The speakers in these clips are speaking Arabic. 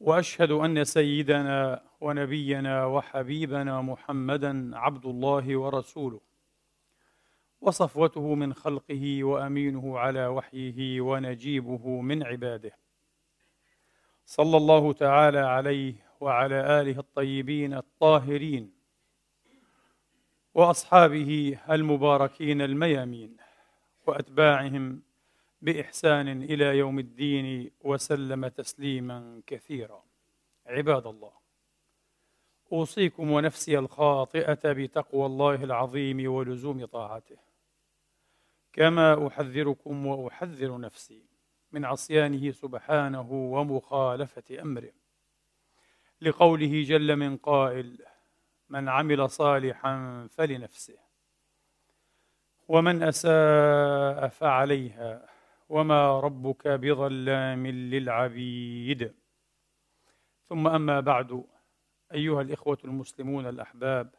وأشهد أن سيدنا ونبينا وحبيبنا محمدا عبد الله ورسوله. وصفوته من خلقه وأمينه على وحيه ونجيبه من عباده. صلى الله تعالى عليه وعلى آله الطيبين الطاهرين. وأصحابه المباركين الميامين. وأتباعهم بإحسان إلى يوم الدين وسلم تسليما كثيرا. عباد الله أوصيكم ونفسي الخاطئة بتقوى الله العظيم ولزوم طاعته. كما أحذركم وأحذر نفسي من عصيانه سبحانه ومخالفة أمره. لقوله جل من قائل من عمل صالحا فلنفسه ومن أساء فعليها وما ربك بظلام للعبيد. ثم اما بعد ايها الاخوه المسلمون الاحباب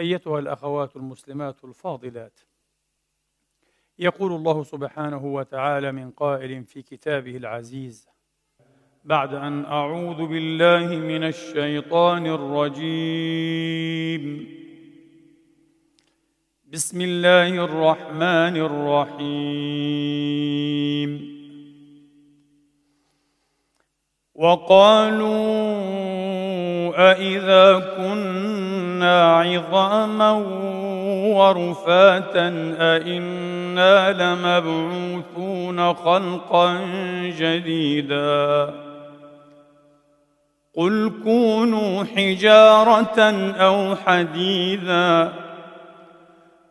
ايتها الاخوات المسلمات الفاضلات. يقول الله سبحانه وتعالى من قائل في كتابه العزيز بعد ان اعوذ بالله من الشيطان الرجيم. بسم الله الرحمن الرحيم. وقالوا أإذا كنا عظاما ورفاتا أإنا لمبعوثون خلقا جديدا. قل كونوا حجارة أو حديدا.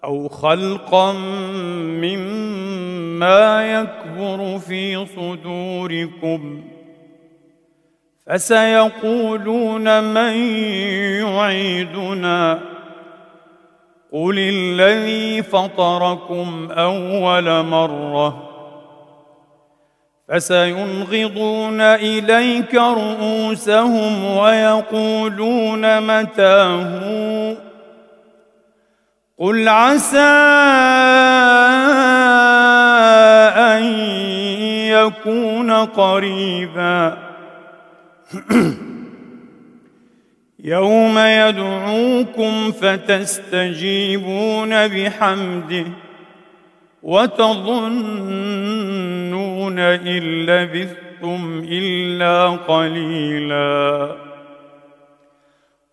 أو خلقا مما يكبر في صدوركم فسيقولون من يعيدنا قل الذي فطركم أول مرة فسينغضون إليك رؤوسهم ويقولون متاه قل عسى أن يكون قريبا. يوم يدعوكم فتستجيبون بحمده وتظنون إن لبثتم إلا قليلاً.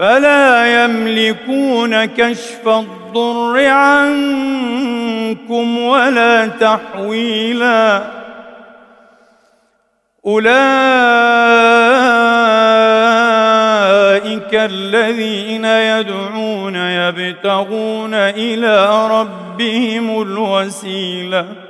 فلا يملكون كشف الضر عنكم ولا تحويلا. أولئك الذين يدعون يبتغون إلى ربهم الوسيلة.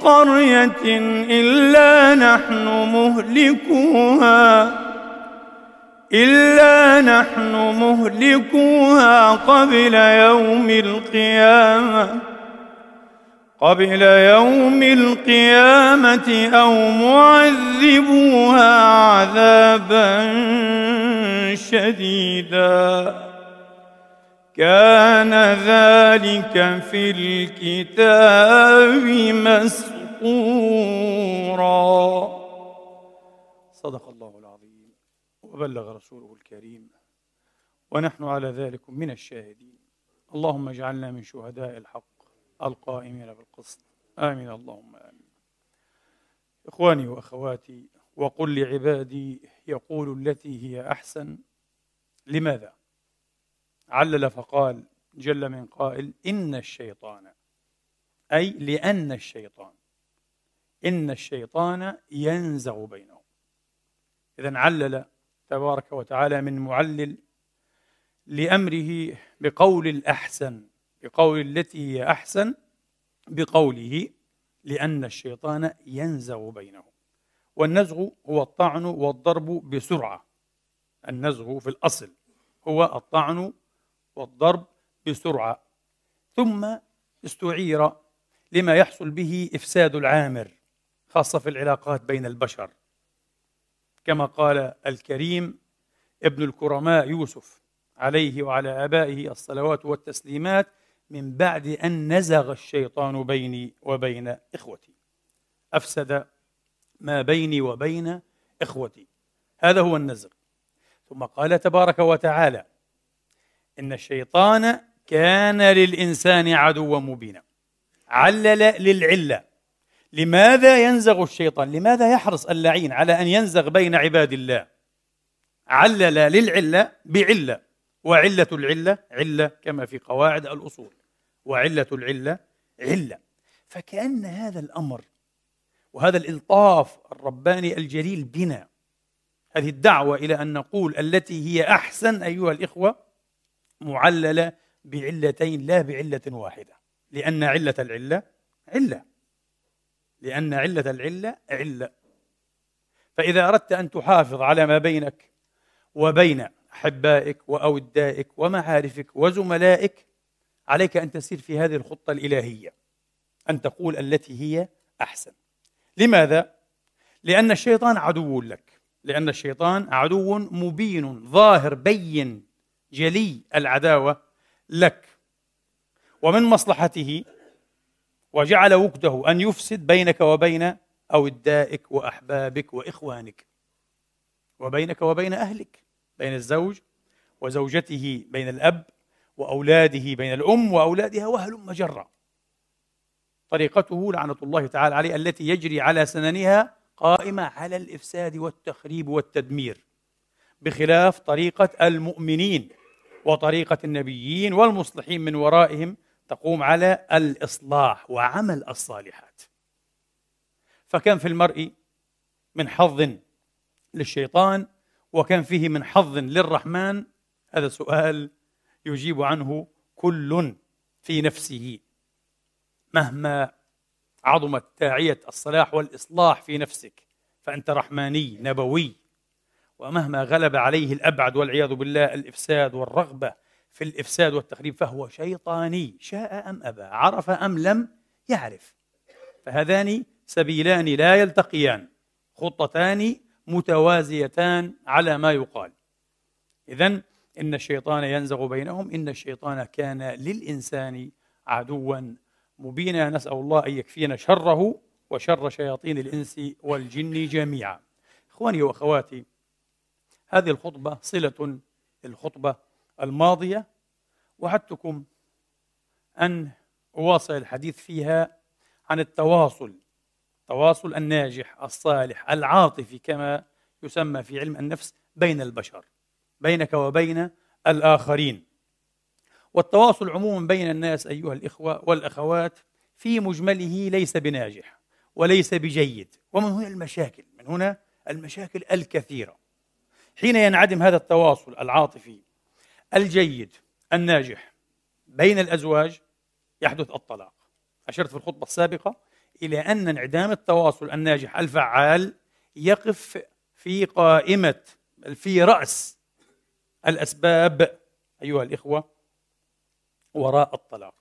قرية إلا نحن مهلكوها إلا نحن مهلكوها قبل يوم القيامة قبل يوم القيامة أو معذبوها عذابا شديدا. كان ذلك في الكتاب مسطورا. صدق الله العظيم. وبلغ رسوله الكريم. ونحن على ذلك من الشاهدين. اللهم اجعلنا من شهداء الحق القائمين بالقسط. آمين. اللهم آمين. إخواني وأخواتي وقل لعبادي يقول التي هي أحسن. لماذا؟ علل فقال جل من قائل إن الشيطان أي لأن الشيطان إن الشيطان ينزغ بينهم. إذا علل تبارك وتعالى من معلل لأمره بقول الأحسن بقول التي هي أحسن بقوله لأن الشيطان ينزغ بينهم. والنزغ هو الطعن والضرب بسرعة. النزغ في الأصل هو الطعن والضرب بسرعة. ثم استعير لما يحصل به إفساد العامر خاصة في العلاقات بين البشر. كما قال الكريم ابن الكرماء يوسف عليه وعلى آبائه الصلوات والتسليمات من بعد أن نزغ الشيطان بيني وبين إخوتي. أفسد ما بيني وبين إخوتي. هذا هو النزغ. ثم قال تبارك وتعالى إن الشيطان كان للإنسان عدوا مبينا. علل للعلة. لماذا ينزغ الشيطان؟ لماذا يحرص اللعين على أن ينزغ بين عباد الله؟ علل للعلة بعلة. وعلة العلة علة كما في قواعد الأصول. وعلة العلة علة. فكأن هذا الأمر وهذا الإلطاف الرباني الجليل بنا. هذه الدعوة إلى أن نقول التي هي أحسن أيها الإخوة معللة بعلتين لا بعلة واحدة. لأن علة العلة علة. لأن علة العلة علة. فإذا أردت أن تحافظ على ما بينك وبين أحبائك وأودائك ومعارفك وزملائك عليك أن تسير في هذه الخطة الإلهية. أن تقول التي هي أحسن. لماذا؟ لأن الشيطان عدو لك. لأن الشيطان عدو مبين ظاهر بين. جلي العداوة لك ومن مصلحته وجعل وكده أن يفسد بينك وبين أودائك وأحبابك وإخوانك وبينك وبين أهلك بين الزوج وزوجته بين الأب وأولاده بين الأم وأولادها وهل مجرة طريقته لعنة الله تعالى عليه التي يجري على سننها قائمة على الإفساد والتخريب والتدمير بخلاف طريقة المؤمنين. وطريقة النبيين والمصلحين من ورائهم تقوم على الإصلاح وعمل الصالحات. فكم في المرء من حظ للشيطان وكم فيه من حظ للرحمن هذا سؤال يجيب عنه كل في نفسه. مهما عظمت داعية الصلاح والإصلاح في نفسك فأنت رحماني نبوي. ومهما غلب عليه الأبعد والعياذ بالله الإفساد والرغبة في الإفساد والتخريب فهو شيطاني شاء أم أبى عرف أم لم يعرف. فهذان سبيلان لا يلتقيان خطتان متوازيتان على ما يقال. إذا إن الشيطان ينزغ بينهم إن الشيطان كان للإنسان عدوا مبينا. نسأل الله أن يكفينا شره وشر شياطين الإنس والجن جميعا. إخواني وأخواتي هذه الخطبة صلة للخطبة الماضية وعدتكم أن أواصل الحديث فيها عن التواصل التواصل الناجح الصالح العاطفي كما يسمى في علم النفس بين البشر بينك وبين الآخرين. والتواصل عموما بين الناس أيها الإخوة والأخوات في مجمله ليس بناجح وليس بجيد ومن هنا المشاكل من هنا المشاكل الكثيرة. حين ينعدم هذا التواصل العاطفي الجيد الناجح بين الأزواج يحدث الطلاق. أشرت في الخطبة السابقة إلى أن انعدام التواصل الناجح الفعال يقف في قائمة في رأس الأسباب أيها الإخوة وراء الطلاق.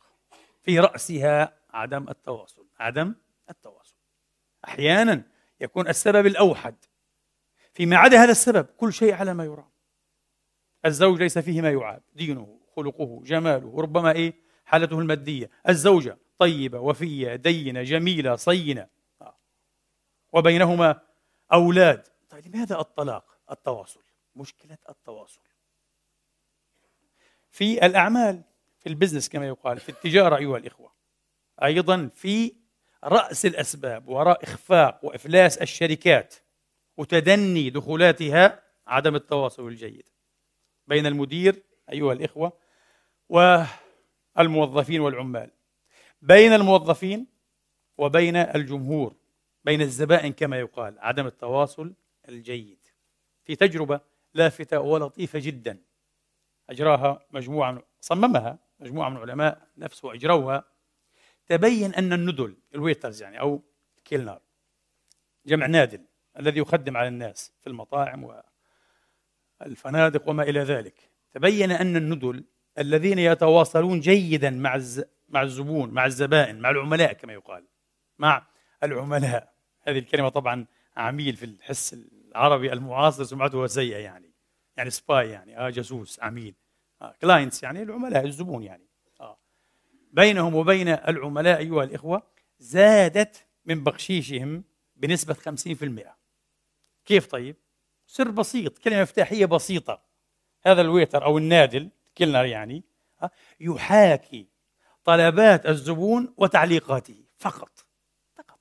في رأسها عدم التواصل عدم التواصل. أحيانا يكون السبب الأوحد فيما عدا هذا السبب كل شيء على ما يرام. الزوج ليس فيه ما يعاب دينه خلقه جماله ربما إيه؟ حالته المادية. الزوجة طيبة وفية دينة جميلة صينة. وبينهما أولاد. طيب لماذا الطلاق؟ التواصل. مشكلة التواصل. في الأعمال في ال business كما يقال في التجارة أيها الإخوة أيضا في رأس الأسباب وراء إخفاق وإفلاس الشركات. وتدني دخولاتها عدم التواصل الجيد بين المدير أيها الإخوة والموظفين والعمال. بين الموظفين وبين الجمهور بين الزبائن كما يقال عدم التواصل الجيد. في تجربة لافتة ولطيفة جدا. أجراها مجموعة صممها مجموعة من علماء نفس وأجروها. تبين أن الندل ال waiters يعني أو Kellner جمع نادل. الذي يخدم على الناس في المطاعم والفنادق وما إلى ذلك. تبين أن الندل الذين يتواصلون جيدا مع الز... مع الزبون مع الزبائن مع العملاء كما يقال مع العملاء. هذه الكلمة طبعا عميل في الحس العربي المعاصر سمعته سيئة يعني يعني spy يعني آه جاسوس عميل آه clients يعني العملاء الزبون يعني آه. بينهم وبين العملاء أيها الإخوة زادت من بخشيشهم بنسبة 50% كيف طيب؟ سر بسيط كلمة مفتاحية بسيطة هذا الويتر أو النادل كلنر يعني يحاكي طلبات الزبون وتعليقاته فقط فقط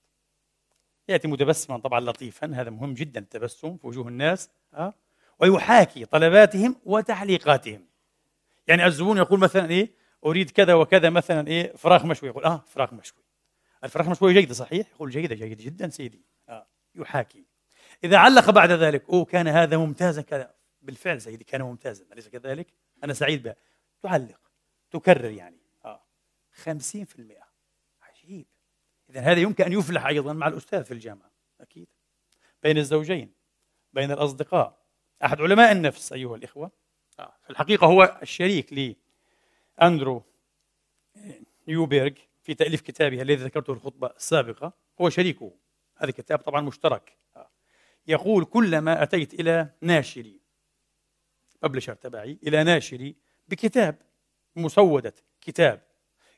يأتي متبسما طبعا لطيفا هذا مهم جدا التبسم في وجوه الناس؟ ويحاكي طلباتهم وتعليقاتهم يعني الزبون يقول مثلا إيه أريد كذا وكذا مثلا إيه فراخ مشوي يقول آه فراخ مشوي الفراخ مشوي جيده صحيح يقول جيده جيده جدا سيدي آه. يحاكي إذا علق بعد ذلك أوه كان هذا ممتازا كذا. بالفعل سيدي كان ممتازا. أليس كذلك؟ أنا سعيد به تعلق تكرر يعني. آه. 50% عجيب. اذا هذا يمكن أن يفلح أيضا مع الأستاذ في الجامعة. أكيد. بين الزوجين بين الأصدقاء. أحد علماء النفس أيها الإخوة. آه. في الحقيقة هو الشريك لاندرو نيوبيرغ في تأليف كتابه الذي ذكرته في الخطبة السابقة. هو شريكه. هذا الكتاب طبعا مشترك. آه. يقول كلما أتيت إلى ناشري ببلشر تبعي إلى ناشري بكتاب مسودة كتاب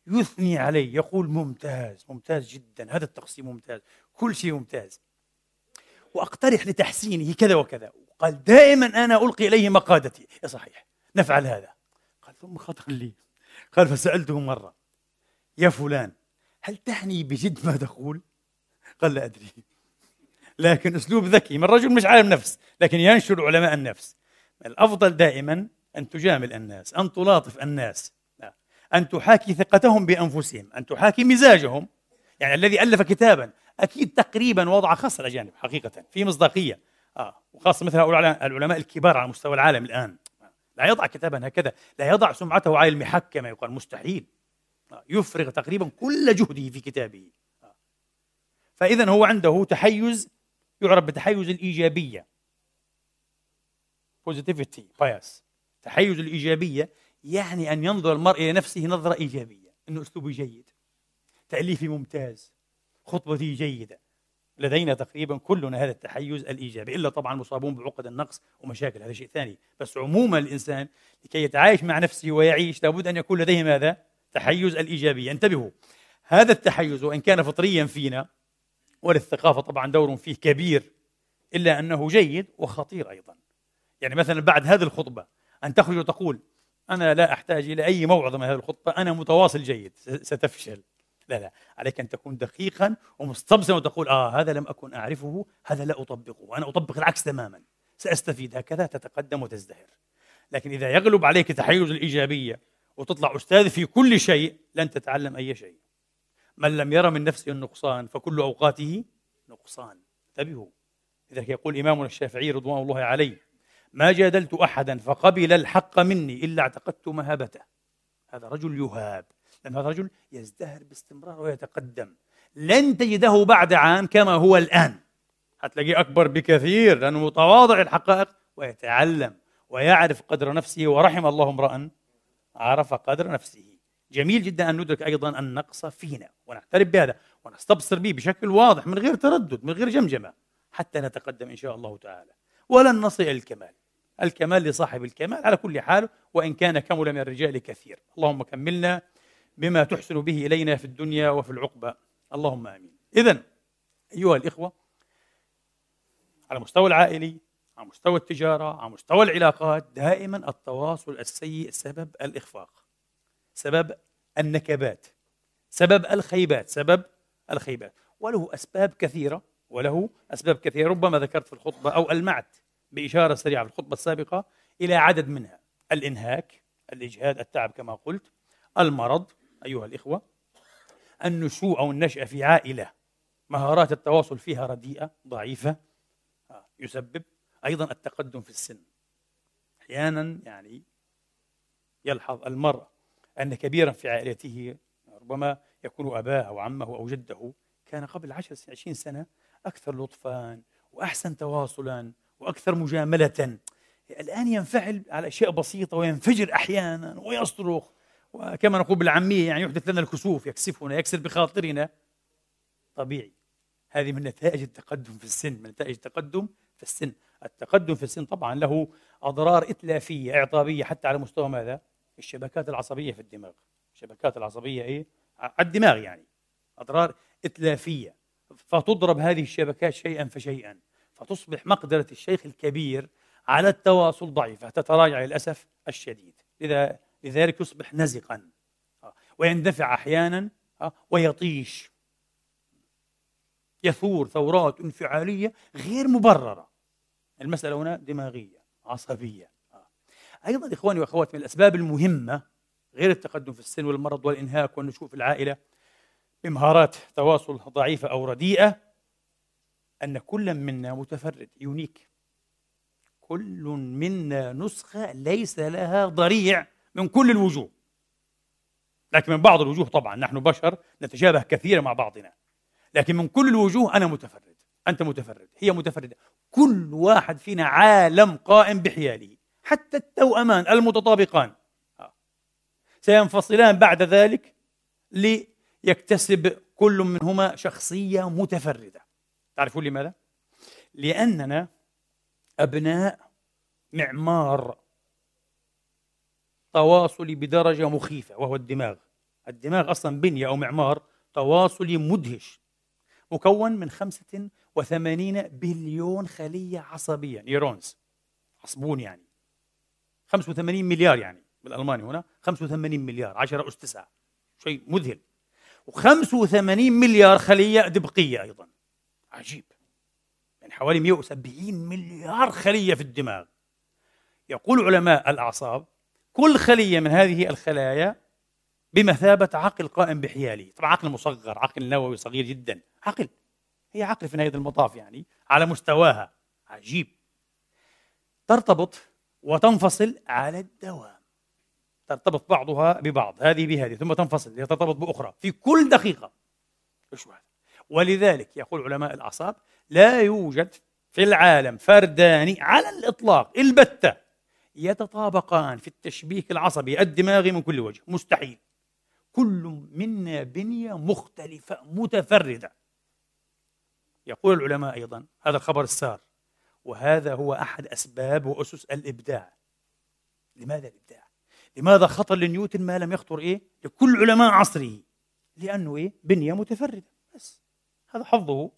يثني عليه يقول ممتاز ممتاز جدا هذا التقسيم ممتاز كل شيء ممتاز. وأقترح لتحسينه كذا وكذا. قال دائما أنا ألقي إليه مقادتي. يا صحيح نفعل هذا. قال ثم خطر لي. قال فسألته مرة يا فلان هل تعني بجد ما تقول؟ قال لا أدري. لكن أسلوب ذكي من رجل مش عالم نفس لكن ينشر علماء النفس. الأفضل دائما أن تجامل الناس أن تلاطف الناس. أن تحاكي ثقتهم بأنفسهم أن تحاكي مزاجهم. يعني الذي ألف كتابا أكيد تقريبا وضع خاص الاجانب حقيقة في مصداقية. آه وخاصه مثل هؤلاء العلماء الكبار على مستوى العالم الآن. لا يضع كتابا هكذا لا يضع سمعته على المحك كما يقال مستحيل. آه. يفرغ تقريبا كل جهده في كتابه. آه. فاذا هو عنده تحيز يعرف بتحيز الإيجابية. positivity bias تحيز الإيجابية يعني أن ينظر المرء إلى نفسه نظرة إيجابية إنه أسلوبه جيد. تأليفي ممتاز. خطبتي جيدة. لدينا تقريبا كلنا هذا التحيز الإيجابي إلا طبعا مصابون بعقد النقص ومشاكل هذا شيء ثاني. بس عموما الإنسان لكي يتعايش مع نفسه ويعيش لابد أن يكون لديه ماذا؟ تحيز الإيجابية. انتبهوا هذا التحيز وإن كان فطريا فينا وللثقافة طبعا دور فيه كبير إلا أنه جيد وخطير أيضا. يعني مثلا بعد هذه الخطبة أن تخرج وتقول أنا لا أحتاج إلى أي موعظة من هذه الخطبة أنا متواصل جيد ستفشل. لا لا عليك أن تكون دقيقا ومستبصرا وتقول آه هذا لم أكن أعرفه هذا لا أطبقه وأنا أطبق العكس تماما. سأستفيد هكذا تتقدم وتزدهر. لكن إذا يغلب عليك تحيز الإيجابية وتطلع أستاذ في كل شيء لن تتعلم أي شيء. من لم يرى من نفسه النقصان فكل أوقاته نقصان. انتبهوا. لذلك يقول إمامنا الشافعي رضوان الله عليه ما جادلت أحدا فقبل الحق مني إلا اعتقدت مهابته. هذا رجل يهاب. لأن هذا الرجل يزدهر باستمرار ويتقدم. لن تجده بعد عام كما هو الآن. هتلاقيه أكبر بكثير لأنه متواضع الحقائق ويتعلم ويعرف قدر نفسه ورحم الله امرأ عرف قدر نفسه. جميل جدا أن ندرك أيضا النقص فينا ونعترف بهذا ونستبصر به بشكل واضح من غير تردد من غير جمجمة حتى نتقدم إن شاء الله تعالى. ولن نصل إلى الكمال. الكمال لصاحب الكمال على كل حال وإن كان كمل من الرجال كثير. اللهم كملنا بما تحسن به إلينا في الدنيا وفي العقبة اللهم آمين. إذا أيها الإخوة على مستوى العائلي على مستوى التجارة على مستوى العلاقات دائما التواصل السيء سبب الإخفاق. سبب النكبات سبب الخيبات سبب الخيبات. وله أسباب كثيرة وله أسباب كثيرة. ربما ذكرت في الخطبة أو ألمعت بإشارة سريعة في الخطبة السابقة إلى عدد منها. الإنهاك الإجهاد التعب كما قلت. المرض أيها الإخوة. النشوء أو النشأة في عائلة. مهارات التواصل فيها رديئة ضعيفة. آه، يسبب أيضا التقدم في السن. أحيانا يعني يلحظ المرء أن كبيرا في عائلته ربما يكون أباه أو عمه أو جده كان قبل عشر عشرين سنة أكثر لطفا وأحسن تواصلا وأكثر مجاملة. الآن ينفعل على أشياء بسيطة وينفجر أحيانا ويصرخ وكما نقول بالعامية يعني يحدث لنا الكسوف يكسفنا يكسر بخاطرنا. طبيعي هذه من نتائج التقدم في السن من نتائج التقدم في السن. التقدم في السن طبعا له أضرار إتلافية إعطابية حتى على مستوى ماذا؟ الشبكات العصبية في الدماغ. الشبكات العصبية إيه؟ على الدماغ يعني. أضرار إتلافية. فتضرب هذه الشبكات شيئا فشيئا. فتصبح مقدرة الشيخ الكبير على التواصل ضعيفة. تتراجع للأسف الشديد. لذا لذلك يصبح نزقا. آه، ويندفع أحيانا آه، ويطيش. يثور ثورات انفعالية غير مبررة. المسألة هنا دماغية عصبية. أيضا إخواني وأخواتي من الأسباب المهمة غير التقدم في السن والمرض والإنهاك والنشوء في العائلة بمهارات تواصل ضعيفة أو رديئة أن كل منا متفرد يونيك. كل منا نسخة ليس لها ضريع من كل الوجوه. لكن من بعض الوجوه طبعا نحن بشر نتشابه كثيرا مع بعضنا. لكن من كل الوجوه أنا متفرد أنت متفرد هي متفردة. كل واحد فينا عالم قائم بحياله. حتى التوأمان المتطابقان. آه. سينفصلان بعد ذلك ليكتسب كل منهما شخصية متفردة. تعرفون لماذا؟ لأننا أبناء معمار تواصلي بدرجة مخيفة وهو الدماغ. الدماغ أصلا بنية أو معمار تواصلي مدهش مكون من 85 بليون خلية عصبية نيرونز عصبون يعني. 85 مليار يعني بالألماني هنا 85 مليار 10 أس 9 شيء مذهل. و85 مليار خلية دبقية أيضا. عجيب. يعني حوالي 170 مليار خلية في الدماغ. يقول علماء الأعصاب كل خلية من هذه الخلايا بمثابة عقل قائم بحياله طبعا عقل مصغر عقل نووي صغير جدا. عقل. هي عقل في نهاية المطاف يعني على مستواها. عجيب. ترتبط وتنفصل على الدوام. ترتبط بعضها ببعض هذه بهذه ثم تنفصل ترتبط بأخرى في كل دقيقة. إيش هذا ولذلك يقول علماء الأعصاب لا يوجد في العالم فردان على الإطلاق البتة يتطابقان في التشبيك العصبي الدماغي من كل وجه. مستحيل. كل منا بنية مختلفة متفردة. يقول العلماء أيضا هذا الخبر السار. وهذا هو أحد أسباب وأسس الإبداع. لماذا الإبداع؟ لماذا خطر لنيوتن ما لم يخطر إيه؟ لكل علماء عصره. لأنه إيه؟ بنية متفردة. بس. هذا حظه.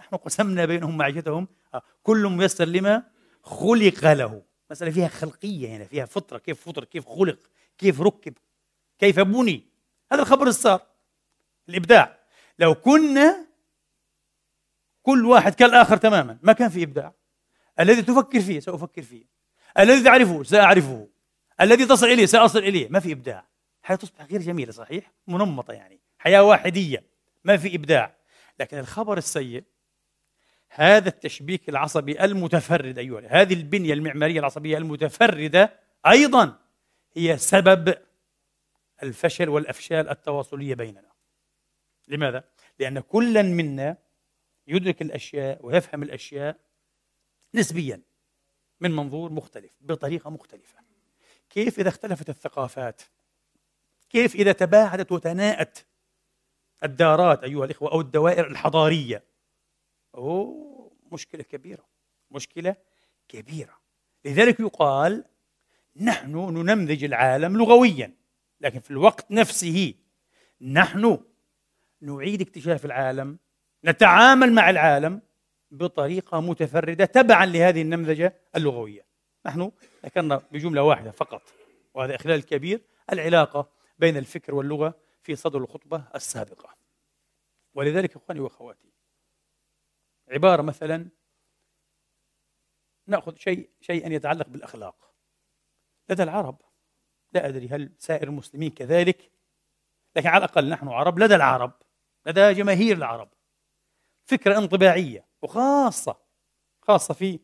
نحن قسمنا بينهم معيشتهم. آه، كل ميسر لما خلق له. مسألة فيها خلقية هنا فيها فطرة. كيف فطر؟ كيف خلق؟ كيف ركب؟ كيف بني؟ هذا الخبر السار الإبداع. لو كنا كل واحد كالآخر تماما ما كان في إبداع. الذي تفكر فيه سأفكر فيه. الذي تعرفه سأعرفه. الذي تصل إليه سأصل إليه. ما في إبداع. حياة تصبح غير جميلة صحيح؟ منمطة يعني. حياة واحدية. ما في إبداع. لكن الخبر السيء هذا التشبيك العصبي المتفرد أيها هذه البنية المعمارية العصبية المتفردة أيضا هي سبب الفشل والأفشال التواصلية بيننا. لماذا؟ لأن كلا منا يدرك الأشياء ويفهم الأشياء نسبيا من منظور مختلف بطريقة مختلفة. كيف إذا اختلفت الثقافات؟ كيف إذا تباعدت وتناءت الدارات أيها الإخوة أو الدوائر الحضارية؟ أوه مشكلة كبيرة مشكلة كبيرة. لذلك يقال نحن ننمذج العالم لغويا لكن في الوقت نفسه نحن نعيد اكتشاف العالم نتعامل مع العالم بطريقة متفردة تبعا لهذه النمذجة اللغوية. نحن ذكرنا بجملة واحدة فقط وهذا إخلال كبير العلاقة بين الفكر واللغة في صدر الخطبة السابقة. ولذلك إخواني وأخواتي عبارة مثلا نأخذ شيء شيئا يتعلق بالأخلاق. لدى العرب لا أدري هل سائر المسلمين كذلك لكن على الأقل نحن عرب لدى العرب لدى جماهير العرب فكرة انطباعية. وخاصة خاصة في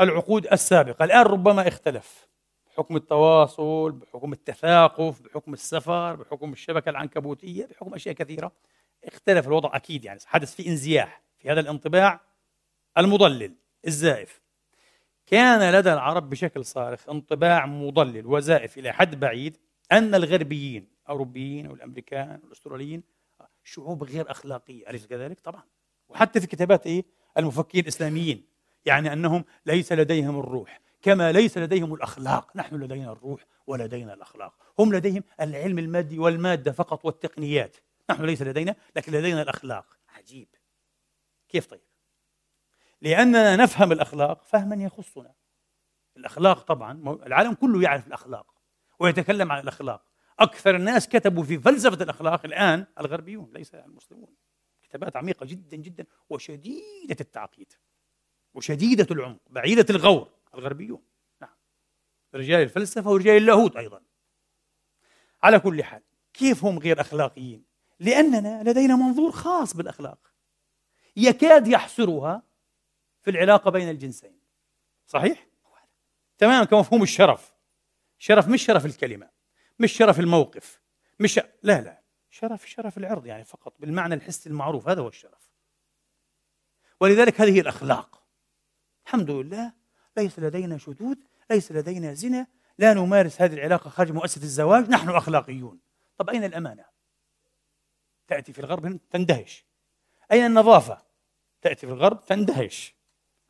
العقود السابقة. الآن ربما اختلف بحكم التواصل بحكم التثاقف بحكم السفر بحكم الشبكة العنكبوتية بحكم أشياء كثيرة. اختلف الوضع أكيد يعني. حدث في انزياح في هذا الانطباع المضلل الزائف. كان لدى العرب بشكل صارخ انطباع مضلل وزائف إلى حد بعيد أن الغربيين أوروبيين أو الأمريكان والأستراليين شعوب غير أخلاقية أليس كذلك؟ طبعا. وحتى في كتابات إيه؟ المفكرين الإسلاميين. يعني أنهم ليس لديهم الروح كما ليس لديهم الأخلاق. نحن لدينا الروح ولدينا الأخلاق. هم لديهم العلم المادي والمادة فقط والتقنيات. نحن ليس لدينا لكن لدينا الأخلاق. عجيب. كيف طيب؟ لأننا نفهم الأخلاق فهما يخصنا. الأخلاق طبعا العالم كله يعرف الأخلاق ويتكلم عن الأخلاق. أكثر الناس كتبوا في فلسفة الأخلاق الآن الغربيون ليس المسلمون. كتابات عميقة جدا جدا وشديدة التعقيد وشديدة العمق بعيدة الغور الغربيون. نعم. رجال الفلسفة ورجال اللاهوت أيضا. على كل حال كيف هم غير أخلاقيين؟ لأننا لدينا منظور خاص بالأخلاق. يكاد يحصرها في العلاقة بين الجنسين. صحيح؟ تماما كمفهوم الشرف. شرف مش شرف الكلمة مش شرف الموقف مش لا لا. شرف شرف العرض يعني فقط بالمعنى الحسي المعروف هذا هو الشرف ولذلك هذه الأخلاق الحمد لله ليس لدينا شذوذ ليس لدينا زنا لا نمارس هذه العلاقة خارج مؤسسة الزواج نحن أخلاقيون طب أين الأمانة؟ تأتي في الغرب تندهش أين النظافة؟ تأتي في الغرب تندهش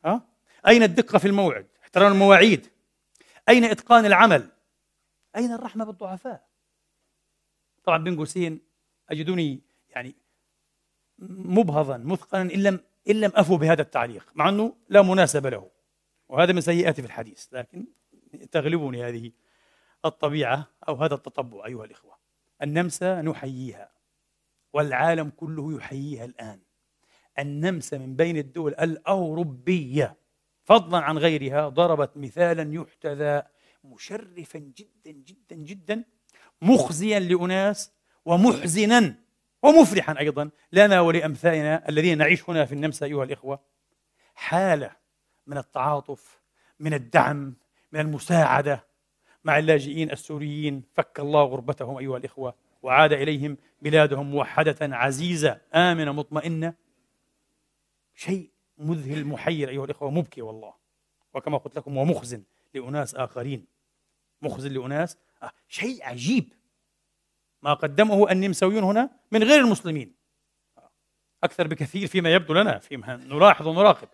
ها؟ أين الدقة في الموعد؟ احترام المواعيد أين إتقان العمل؟ أين الرحمة بالضعفاء؟ طبعا بين قوسين أجدني يعني مبهضا مثقلا إن لم إن لم أفو بهذا التعليق مع أنه لا مناسبة له. وهذا من سيئاتي في الحديث لكن تغلبني هذه الطبيعة أو هذا التطبع أيها الإخوة. النمسا نحييها والعالم كله يحييها الآن. النمسا من بين الدول الأوروبية فضلا عن غيرها ضربت مثالا يحتذى مشرفا جدا جدا جدا مخزيا لأناس ومحزنا ومفرحا أيضا لنا ولأمثالنا الذين نعيش هنا في النمسا أيها الإخوة حالة من التعاطف من الدعم من المساعدة مع اللاجئين السوريين. فك الله غربتهم أيها الإخوة وعاد إليهم بلادهم موحدة عزيزة آمنة مطمئنة. شيء مذهل محير أيها الإخوة مبكي والله. وكما قلت لكم ومخزن لأناس آخرين. مخزن لأناس آه شيء عجيب. ما قدمه النمساويون هنا من غير المسلمين. أكثر بكثير فيما يبدو لنا فيما نلاحظ ونراقب.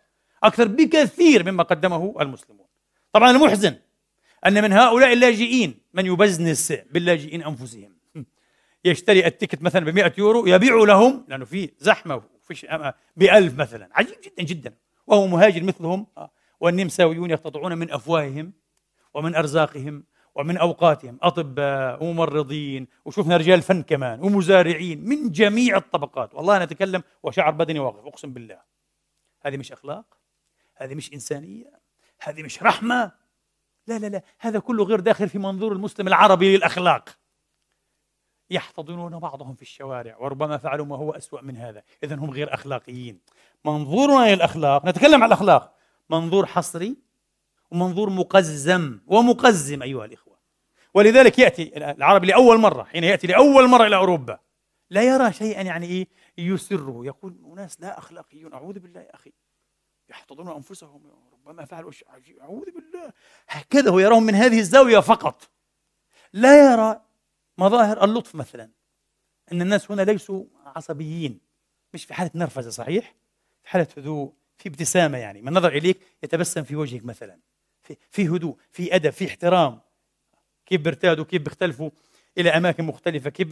أكثر بكثير مما قدمه المسلمون. طبعا المحزن أن من هؤلاء اللاجئين من يبزنس باللاجئين أنفسهم. يشتري ال ticket مثلا ب 100 يورو يبيع لهم لأنه في زحمة وفي ب 1000 مثلا. عجيب جدا جدا. وهو مهاجر مثلهم آه. والنمساويون يقتطعون من أفواههم ومن أرزاقهم. ومن أوقاتهم أطباء وممرضين وشفنا رجال فن كمان ومزارعين من جميع الطبقات. والله أنا أتكلم وشعر بدني واقف أقسم بالله. هذه مش أخلاق هذه مش إنسانية هذه مش رحمة. لا لا لا هذا كله غير داخل في منظور المسلم العربي للأخلاق. يحتضنون بعضهم في الشوارع وربما فعلوا ما هو أسوأ من هذا. إذا هم غير أخلاقيين. منظورنا للأخلاق نتكلم عن الأخلاق. منظور حصري ومنظور مقزم ومقزم أيها الإخوة. ولذلك يأتي العربي لأول مرة حين يأتي لأول مرة إلى أوروبا. لا يرى شيئا يعني إيه؟ يسره يقول أناس لا أخلاقيون أعوذ بالله يا أخي. يحتضنون أنفسهم ربما فعلوا أشياء أعوذ بالله. هكذا هو يراهم من هذه الزاوية فقط. لا يرى مظاهر اللطف مثلا أن الناس هنا ليسوا عصبيين. مش في حالة نرفزة صحيح؟ في حالة هدوء في ابتسامة يعني. من نظر إليك يتبسم في وجهك مثلا. في, في هدوء في أدب في احترام. كيف بيرتادوا كيف بيختلفوا إلى أماكن مختلفة كيف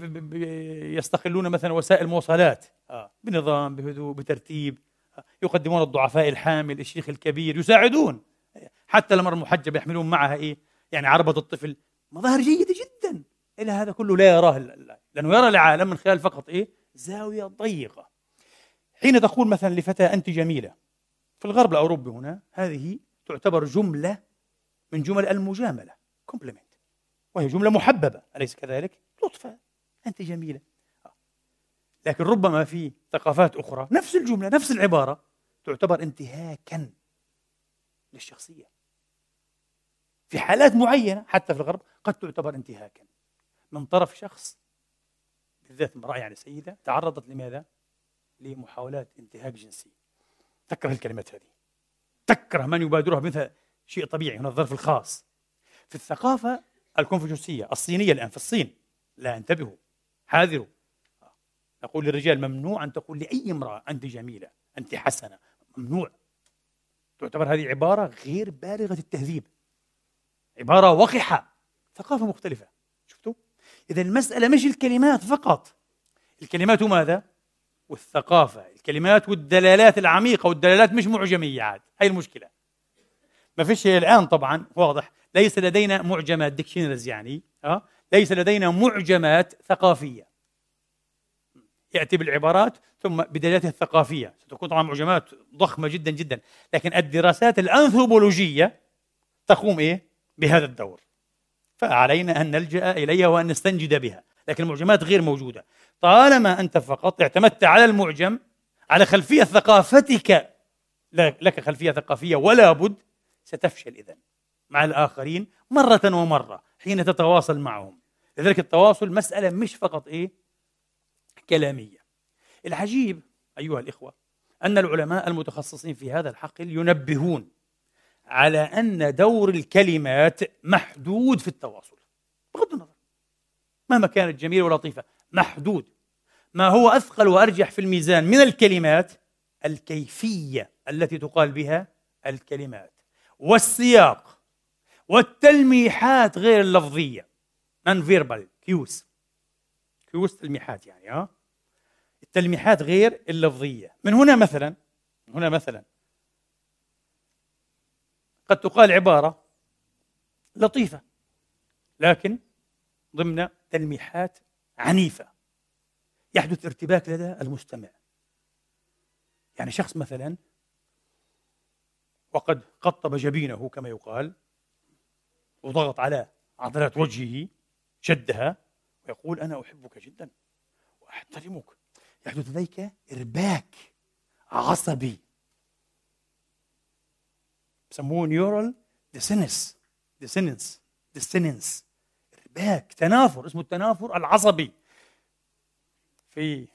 يستقلون مثلا وسائل المواصلات آه. بنظام بهدوء بترتيب آه. يقدمون الضعفاء الحامل الشيخ الكبير يساعدون. حتى المرأة المحجبة يحملون معها إيه؟ يعني عربة الطفل. مظاهر جيدة جدا. إلى هذا كله لا يراه لأنه يرى العالم من خلال فقط إيه؟ زاوية ضيقة. حين تقول مثلا لفتاة أنت جميلة في الغرب الأوروبي هنا هذه تعتبر جملة من جمل المجاملة. كومبلمنت وهي جملة محببة أليس كذلك؟ لطفا أنت جميلة. لكن ربما في ثقافات أخرى نفس الجملة نفس العبارة تعتبر انتهاكا للشخصية. في حالات معينة حتى في الغرب قد تعتبر انتهاكا. من طرف شخص بالذات امرأة يعني سيدة تعرضت لماذا؟ لمحاولات انتهاك جنسي. تكره الكلمات هذه. تكره من يبادرها مثل شيء طبيعي هنا الظرف الخاص. في الثقافة الكونفوشيوسية الصينية الآن في الصين. لا انتبهوا. حاذروا. نقول للرجال ممنوع أن تقول لأي امرأة أنت جميلة أنت حسنة. ممنوع. تعتبر هذه عبارة غير بالغة التهذيب. عبارة وقحة ثقافة مختلفة. شفتوا؟ إذا المسألة مش الكلمات فقط. الكلمات ماذا؟ والثقافة. الكلمات والدلالات العميقة والدلالات مش معجمية عاد. هاي المشكلة. ما فيش الآن طبعا واضح. ليس لدينا معجمات ديكشنريز يعني أه؟ ليس لدينا معجمات ثقافية. يأتي بالعبارات ثم بدلالاتها الثقافية. ستكون طبعا معجمات ضخمة جدا جدا. لكن الدراسات الأنثروبولوجية تقوم إيه؟ بهذا الدور. فعلينا أن نلجأ إليها وأن نستنجد بها. لكن المعجمات غير موجودة. طالما أنت فقط اعتمدت على المعجم على خلفية ثقافتك لك خلفية ثقافية ولا بد ستفشل إذا مع الآخرين مرة ومرة حين تتواصل معهم. لذلك التواصل مسألة مش فقط إيه؟ كلامية. العجيب أيها الإخوة أن العلماء المتخصصين في هذا الحقل ينبهون على أن دور الكلمات محدود في التواصل. بغض النظر. مهما كانت جميلة ولطيفة محدود. ما هو أثقل وأرجح في الميزان من الكلمات؟ الكيفية التي تقال بها الكلمات. والسياق والتلميحات غير اللفظية. Non verbal cues. Cues تلميحات يعني ها التلميحات غير اللفظية. من هنا مثلا من هنا مثلا قد تقال عبارة لطيفة لكن ضمن تلميحات عنيفة يحدث ارتباك لدى المستمع. يعني شخص مثلا وقد قطب جبينه كما يقال وضغط على عضلات وجهه شدها ويقول أنا أحبك جدا وأحترمك. يحدث لديك إرباك عصبي. يسموه neural dissonance dissonance dissonance إرباك تنافر اسمه التنافر العصبي في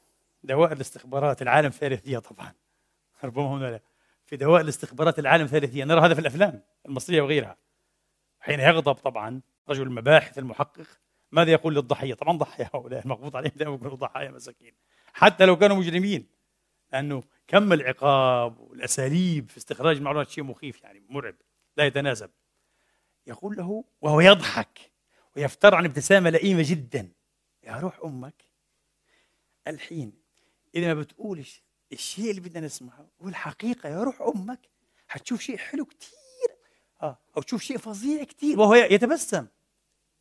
دوائر الاستخبارات العالم الثالثية طبعا. ربما هنا في دوائر الاستخبارات العالم الثالثية. نرى هذا في الأفلام المصرية وغيرها. حين يغضب طبعا رجل المباحث المحقق ماذا يقول للضحية؟ طبعا ضحايا هؤلاء المقبوض عليهم دائما يكونوا ضحايا مساكين. حتى لو كانوا مجرمين لأنه كم العقاب والأساليب في استخراج المعلومات شيء مخيف يعني مرعب لا يتناسب. يقول له وهو يضحك ويفتر عن ابتسامة لئيمة جدا يا روح أمك الحين إذا ما بتقولش الشيء اللي بدنا نسمعه. والحقيقة يا روح أمك حتشوف شيء حلو كثير آه أو تشوف شيء فظيع كثير وهو يتبسم.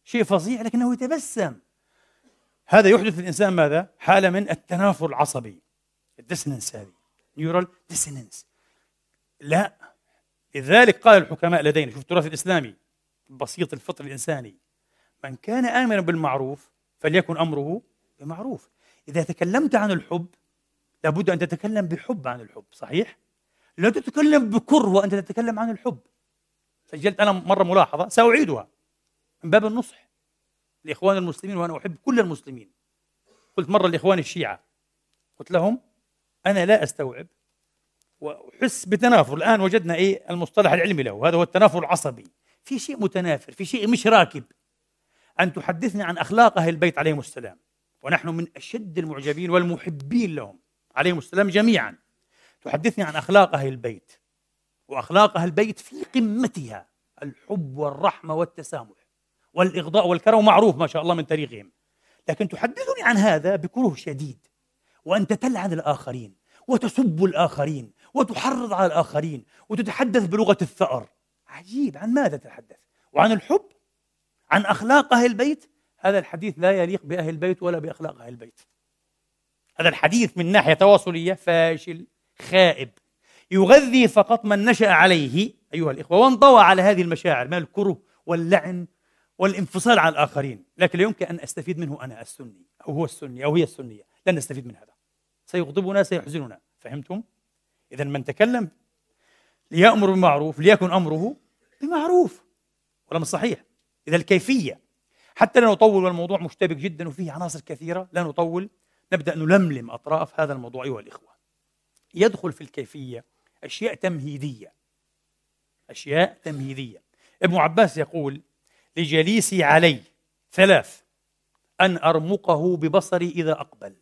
شيء فظيع لكنه يتبسم. هذا يحدث في الإنسان ماذا؟ حالة من التنافر العصبي. ال dissonance هذه. neural dissonance لا. لذلك قال الحكماء لدينا شوف التراث الإسلامي البسيط الفطر الإنساني. من كان آمنا بالمعروف فليكن أمره بمعروف. إذا تكلمت عن الحب لابد أن تتكلم بحب عن الحب صحيح؟ لا تتكلم بكره وأنت تتكلم عن الحب. سجلت أنا مرة ملاحظة سأعيدها من باب النصح لإخوان المسلمين وأنا أحب كل المسلمين. قلت مرة لإخوان الشيعة قلت لهم أنا لا أستوعب وأحس بتنافر. الآن وجدنا إيه؟ المصطلح العلمي له هذا هو التنافر العصبي. في شيء متنافر في شيء مش راكب. أن تحدثني عن أخلاق أهل البيت عليهم السلام ونحن من أشد المعجبين والمحبين لهم. عليهم السلام جميعا تحدثني عن أخلاق أهل البيت وأخلاق أهل البيت في قمتها الحب والرحمة والتسامح والإغضاء والكرم معروف ما شاء الله من تاريخهم لكن تحدثني عن هذا بكره شديد وأنت تلعن الآخرين وتسب الآخرين وتحرض على الآخرين وتتحدث بلغة الثأر عجيب عن ماذا تتحدث؟ وعن الحب؟ عن أخلاق أهل البيت؟ هذا الحديث لا يليق بأهل البيت ولا بأخلاق أهل البيت هذا الحديث من ناحية تواصلية فاشل خائب. يغذي فقط من نشأ عليه أيها الإخوة وانطوى على هذه المشاعر من الكره واللعن والانفصال عن الآخرين. لكن لا يمكن أن أستفيد منه أنا السني أو هو السني أو هي السنية. لن نستفيد من هذا. سيغضبنا سيحزننا. فهمتم؟ إذا من تكلم ليأمر بالمعروف ليكن أمره بمعروف ولا مش صحيح. إذا الكيفية حتى لا نطول والموضوع مشتبك جدا وفيه عناصر كثيرة لا نطول. نبدأ نلملم أطراف هذا الموضوع أيها الإخوة. يدخل في الكيفية أشياء تمهيدية. أشياء تمهيدية. ابن عباس يقول لجليسي علي ثلاث أن أرمقه ببصري إذا أقبل.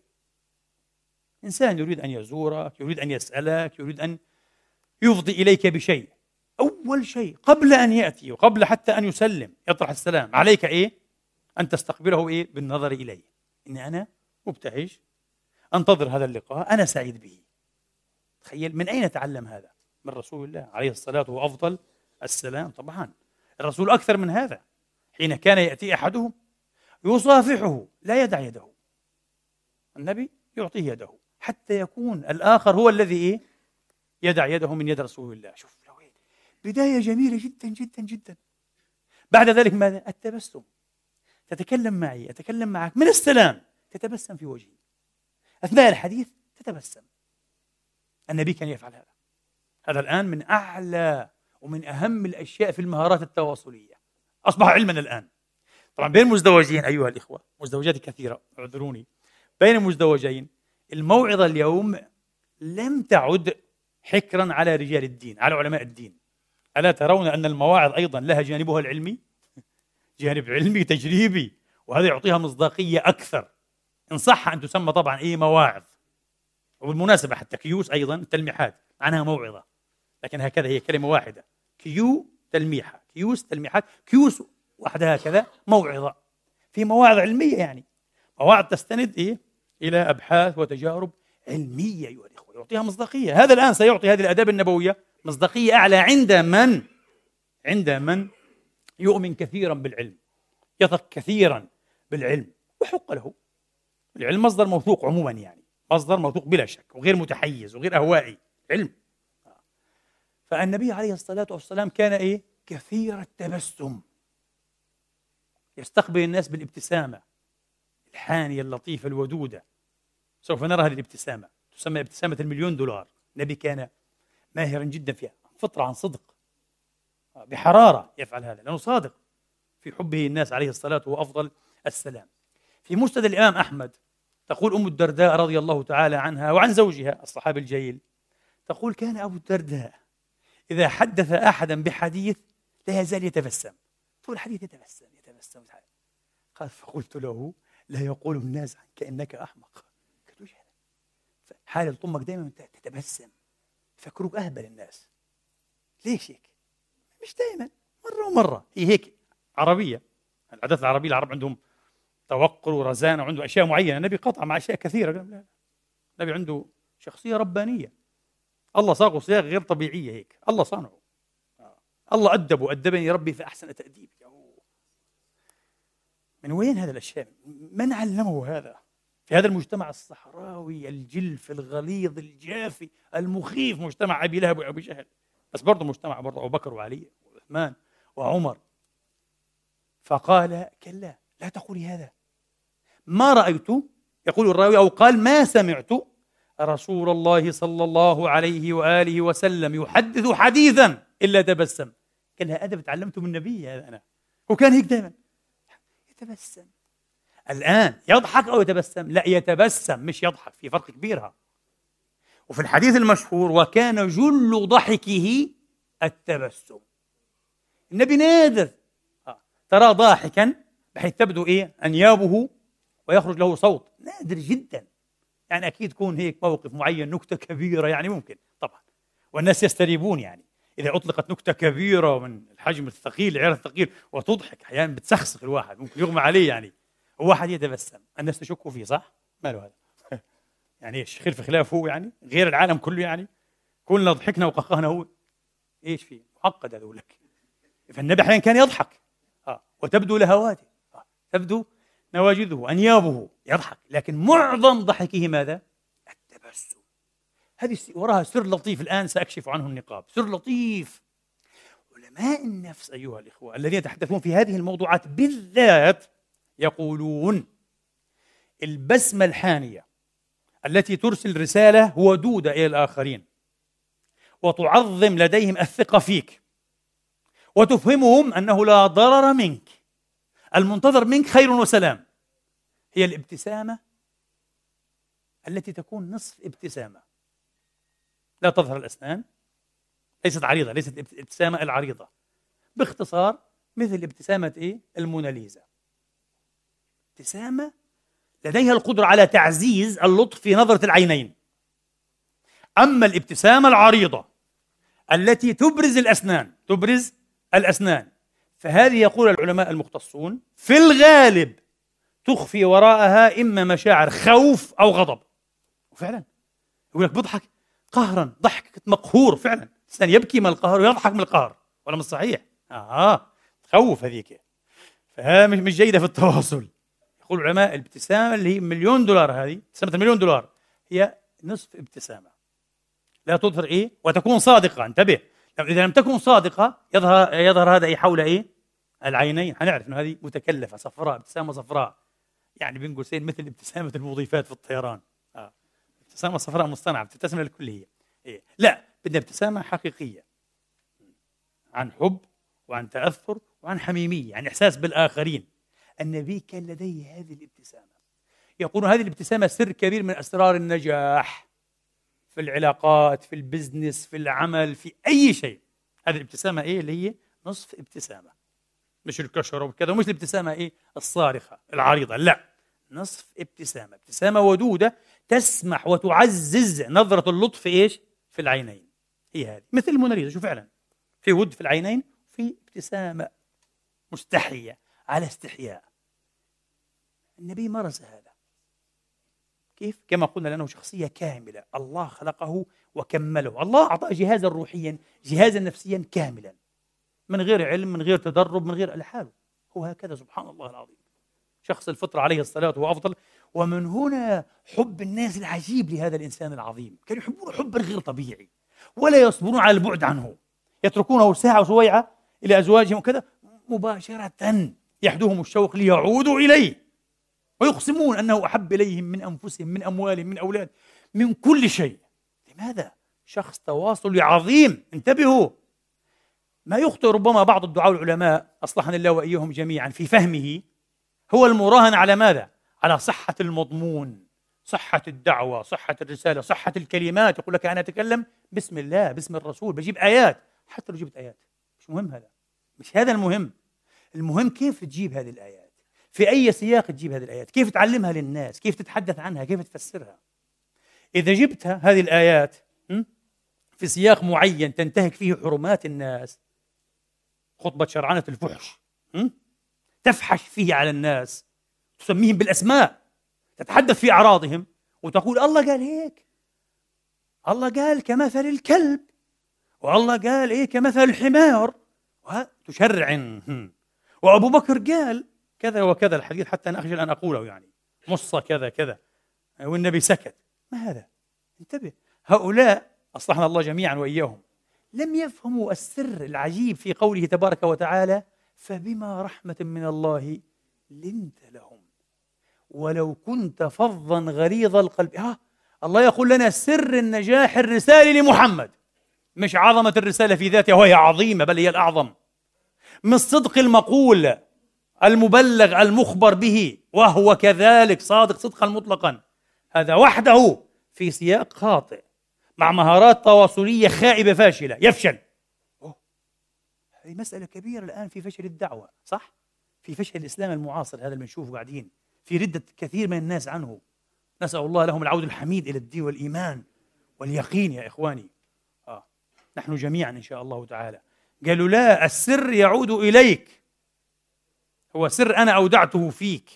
إنسان يريد أن يزورك يريد أن يسألك يريد أن يفضي إليك بشيء. أول شيء قبل أن يأتي وقبل حتى أن يسلم يطرح السلام عليك إيه؟ أن تستقبله إيه؟ بالنظر إليه. إني أنا مبتهج أنتظر هذا اللقاء أنا سعيد به. تخيل من أين تعلم هذا؟ من رسول الله عليه الصلاة وأفضل السلام. طبعا الرسول أكثر من هذا. حين كان يأتي أحدهم يصافحه لا يدع يده. النبي يعطيه يده. حتى يكون الآخر هو الذي إيه؟ يدع يده من يد رسول الله. شوف لوين بداية جميلة جدا جدا جدا. بعد ذلك ماذا؟ التبسم تتكلم معي أتكلم معك. من السلام؟ تتبسم في وجهي. أثناء الحديث تتبسم. النبي كان يفعل هذا. هذا الآن من أعلى ومن أهم الأشياء في المهارات التواصلية. أصبح علما الآن. طبعا بين المزدوجين أيها الإخوة مزدوجات كثيرة اعذروني. بين المزدوجين الموعظة اليوم لم تعد حكرا على رجال الدين على علماء الدين. ألا ترون أن المواعظ أيضا لها جانبها العلمي؟ جانب علمي تجريبي وهذا يعطيها مصداقية أكثر. إن صح أن تسمى طبعا إيه مواعظ. وبالمناسبة حتى كيوس أيضا تلميحات معناها موعظة. لكن هكذا هي كلمة واحدة. cue تلميحة. cues تلميحات. cues وحدها هكذا موعظة. في مواعظ علمية يعني. مواعظ تستند إيه؟ إلى أبحاث وتجارب علمية أيها الإخوة. يعطيها مصداقية. هذا الآن سيعطي هذه الآداب النبوية مصداقية أعلى عند من؟ عند من يؤمن كثيرا بالعلم. يثق كثيرا بالعلم. وحق له. العلم مصدر موثوق عموما يعني. مصدر موثوق بلا شك وغير متحيز وغير أهوائي. علم. فالنبي عليه الصلاة والسلام كان إيه؟ كثير التبسم. يستقبل الناس بالابتسامة الحانية اللطيفة الودودة. سوف نرى هذه الابتسامة. تسمى ابتسامة المليون دولار. النبي كان ماهرا جدا فيها. فطرة عن صدق. بحرارة يفعل هذا لأنه صادق في حبه الناس عليه الصلاة وأفضل السلام. في مسند الإمام أحمد تقول أم الدرداء رضي الله تعالى عنها وعن زوجها الصحابي الجليل تقول كان أبو الدرداء إذا حدث أحدا بحديث لا يزال يتبسم. طول الحديث يتبسم يتبسم. قال فقلت له لا يقول الناس عنك إنك أحمق. قلت هذا حالة أمك دائما تتبسم. فكروك أهبل الناس. ليش هيك؟ مش دائما مرة ومرة. هي هيك عربية. العادات العربية العرب عندهم توقر ورزانة وعنده أشياء معينة. النبي قطع مع أشياء كثيرة. لا النبي عنده شخصية ربانية. الله صاغه صياغة غير طبيعية هيك. الله صانعه. الله أدبه. أدبني ربي في أحسن تأديب. من وين هذا الأشياء؟ من علمه هذا؟ في هذا المجتمع الصحراوي الجلف الغليظ الجافي المخيف. مجتمع أبي لهب وأبي جهل. بس برضه مجتمع برضه أبو بكر وعلي وعثمان وعمر. فقال كلا. لا تقولي هذا. ما رأيت؟ يقول الراوي أو قال ما سمعت؟ رسول الله صلى الله عليه وآله وسلم يحدث حديثا إلا تبسم. قال لها أدب تعلمته من النبي هذا أنا. وكان هيك دائما. يتبسم. الآن يضحك أو يتبسم؟ لا يتبسم مش يضحك في فرق كبير ها. وفي الحديث المشهور وكان جل ضحكه التبسم. النبي نادر. آه. ترى ضاحكا بحيث تبدو إيه؟ أنيابه ويخرج له صوت نادر جدا يعني أكيد يكون هيك موقف معين نكتة كبيرة يعني ممكن طبعا والناس يستريبون يعني إذا أطلقت نكتة كبيرة من الحجم الثقيل العيار الثقيل وتضحك أحيانا بتسخسخ الواحد ممكن يغمى عليه يعني وواحد يتبسم الناس تشكوا فيه صح؟ ماله هذا؟ يعني إيش خلف خلاف هو يعني؟ غير العالم كله يعني؟ كلنا ضحكنا وقهقهنا هو إيش فيه؟ معقد هذا لك فالنبي أحيانا كان يضحك آه. وتبدو لهواته آه. تبدو نواجذه أنيابه يضحك. لكن معظم ضحكه ماذا؟ التبسم. هذه وراها سر لطيف الآن سأكشف عنه النقاب. سر لطيف. علماء النفس أيها الإخوة الذين يتحدثون في هذه الموضوعات بالذات يقولون البسمة الحانية التي ترسل رسالة ودودة إلى الآخرين وتعظم لديهم الثقة فيك وتفهمهم أنه لا ضرر منك. المنتظر منك خير وسلام. هي الابتسامة التي تكون نصف ابتسامة. لا تظهر الأسنان ليست عريضة ليست الابتسامة العريضة. باختصار مثل ابتسامة إيه؟ الموناليزا. ابتسامة لديها القدرة على تعزيز اللطف في نظرة العينين. أما الابتسامة العريضة التي تبرز الأسنان تبرز الأسنان فهذه يقول العلماء المختصون في الغالب تخفي وراءها إما مشاعر خوف أو غضب. وفعلا يقول لك بضحك قهرا ضحك مقهور فعلا. الإنسان يبكي من القهر ويضحك من القهر. ولا مش صحيح؟ آه تخوف هذيك. فهذا مش جيدة في التواصل. يقول العلماء الابتسامة اللي هي مليون دولار هذه ابتسامة المليون دولار هي نصف ابتسامة. لا تظهر إيه؟ وتكون صادقة. انتبه. إذا لم تكن صادقة يظهر يظهر هذا حول إيه العينين. حنعرف أنه هذه متكلفة صفراء ابتسامة صفراء. يعني بين قوسين مثل ابتسامة المضيفات في الطيران. آه. ابتسامة صفراء مصطنعة بتبتسم للكل هي. إيه؟ لا بدنا ابتسامة حقيقية. عن حب وعن تأثر وعن حميمية عن إحساس بالآخرين. النبي كان لديه هذه الابتسامة. يقول هذه الابتسامة سر كبير من أسرار النجاح. في العلاقات في البزنس في العمل في أي شيء. هذه الابتسامة إيه؟ اللي هي نصف ابتسامة. مش الكشرة وكذا ومش الابتسامة إيه؟ الصارخة العريضة لا. نصف ابتسامة. ابتسامة ودودة تسمح وتعزز نظرة اللطف إيش؟ في العينين. هي هذه. مثل الموناليزا شو فعلا. في ود في العينين في ابتسامة مستحية على استحياء. النبي مارس هذا كيف؟ كما قلنا لأنه شخصية كاملة. الله خلقه وكمله. الله أعطاه جهازا روحيا جهازا نفسيا كاملا. من غير علم من غير تدرب من غير لحاله هو هكذا سبحان الله العظيم. شخص الفطرة عليه الصلاة هو أفضل ومن هنا حب الناس العجيب لهذا الإنسان العظيم. كانوا يحبون حبا غير طبيعي. ولا يصبرون على البعد عنه. يتركونه ساعة وسويعة إلى أزواجهم وكذا. مباشرة يحدوهم الشوق ليعودوا إليه. ويقسمون أنه أحب إليهم من أنفسهم من أموالهم من أولاد من كل شيء. لماذا؟ شخص تواصلي عظيم. انتبهوا. ما يخطئ ربما بعض الدعاء العلماء أصلحنا الله وإياهم جميعا في فهمه هو المراهن على ماذا؟ على صحة المضمون صحة الدعوة صحة الرسالة صحة الكلمات. يقول لك أنا أتكلم بسم الله باسم الرسول بجيب آيات. حتى لو جبت آيات مش مهم هذا مش هذا المهم. المهم كيف تجيب هذه الآيات؟ في أي سياق تجيب هذه الآيات؟ كيف تعلمها للناس؟ كيف تتحدث عنها؟ كيف تفسرها؟ إذا جبت هذه الآيات في سياق معين تنتهك فيه حرمات الناس خطبة شرعنة الفحش تفحش فيه على الناس تسميهم بالأسماء تتحدث في أعراضهم وتقول الله قال هيك. الله قال كمثل الكلب والله قال إيه كمثل الحمار تشرع وأبو بكر قال كذا وكذا الحديث حتى أنا أخجل أن أقوله يعني. مصة كذا كذا. والنبي سكت. ما هذا؟ انتبه. هؤلاء أصلحنا الله جميعا وإياهم. لم يفهموا السر العجيب في قوله تبارك وتعالى فبما رحمة من الله لنت لهم. ولو كنت فظا غليظ القلب. ها الله يقول لنا سر النجاح الرسالي لمحمد. مش عظمة الرسالة في ذاتها وهي عظيمة بل هي الأعظم. من الصدق المقول المبلغ المخبر به وهو كذلك صادق صدقا مطلقا. هذا وحده في سياق خاطئ مع مهارات تواصلية خائبة فاشلة. يفشل. أوه. هذه مسألة كبيرة الآن في فشل الدعوة صح؟ في فشل الإسلام المعاصر هذا اللي بنشوفه قاعدين. في ردة كثير من الناس عنه. نسأل الله لهم العود الحميد إلى الدين والإيمان واليقين يا إخواني. آه. نحن جميعا إن شاء الله تعالى. قالوا لا السر يعود إليك. هو سر أنا أودعته فيك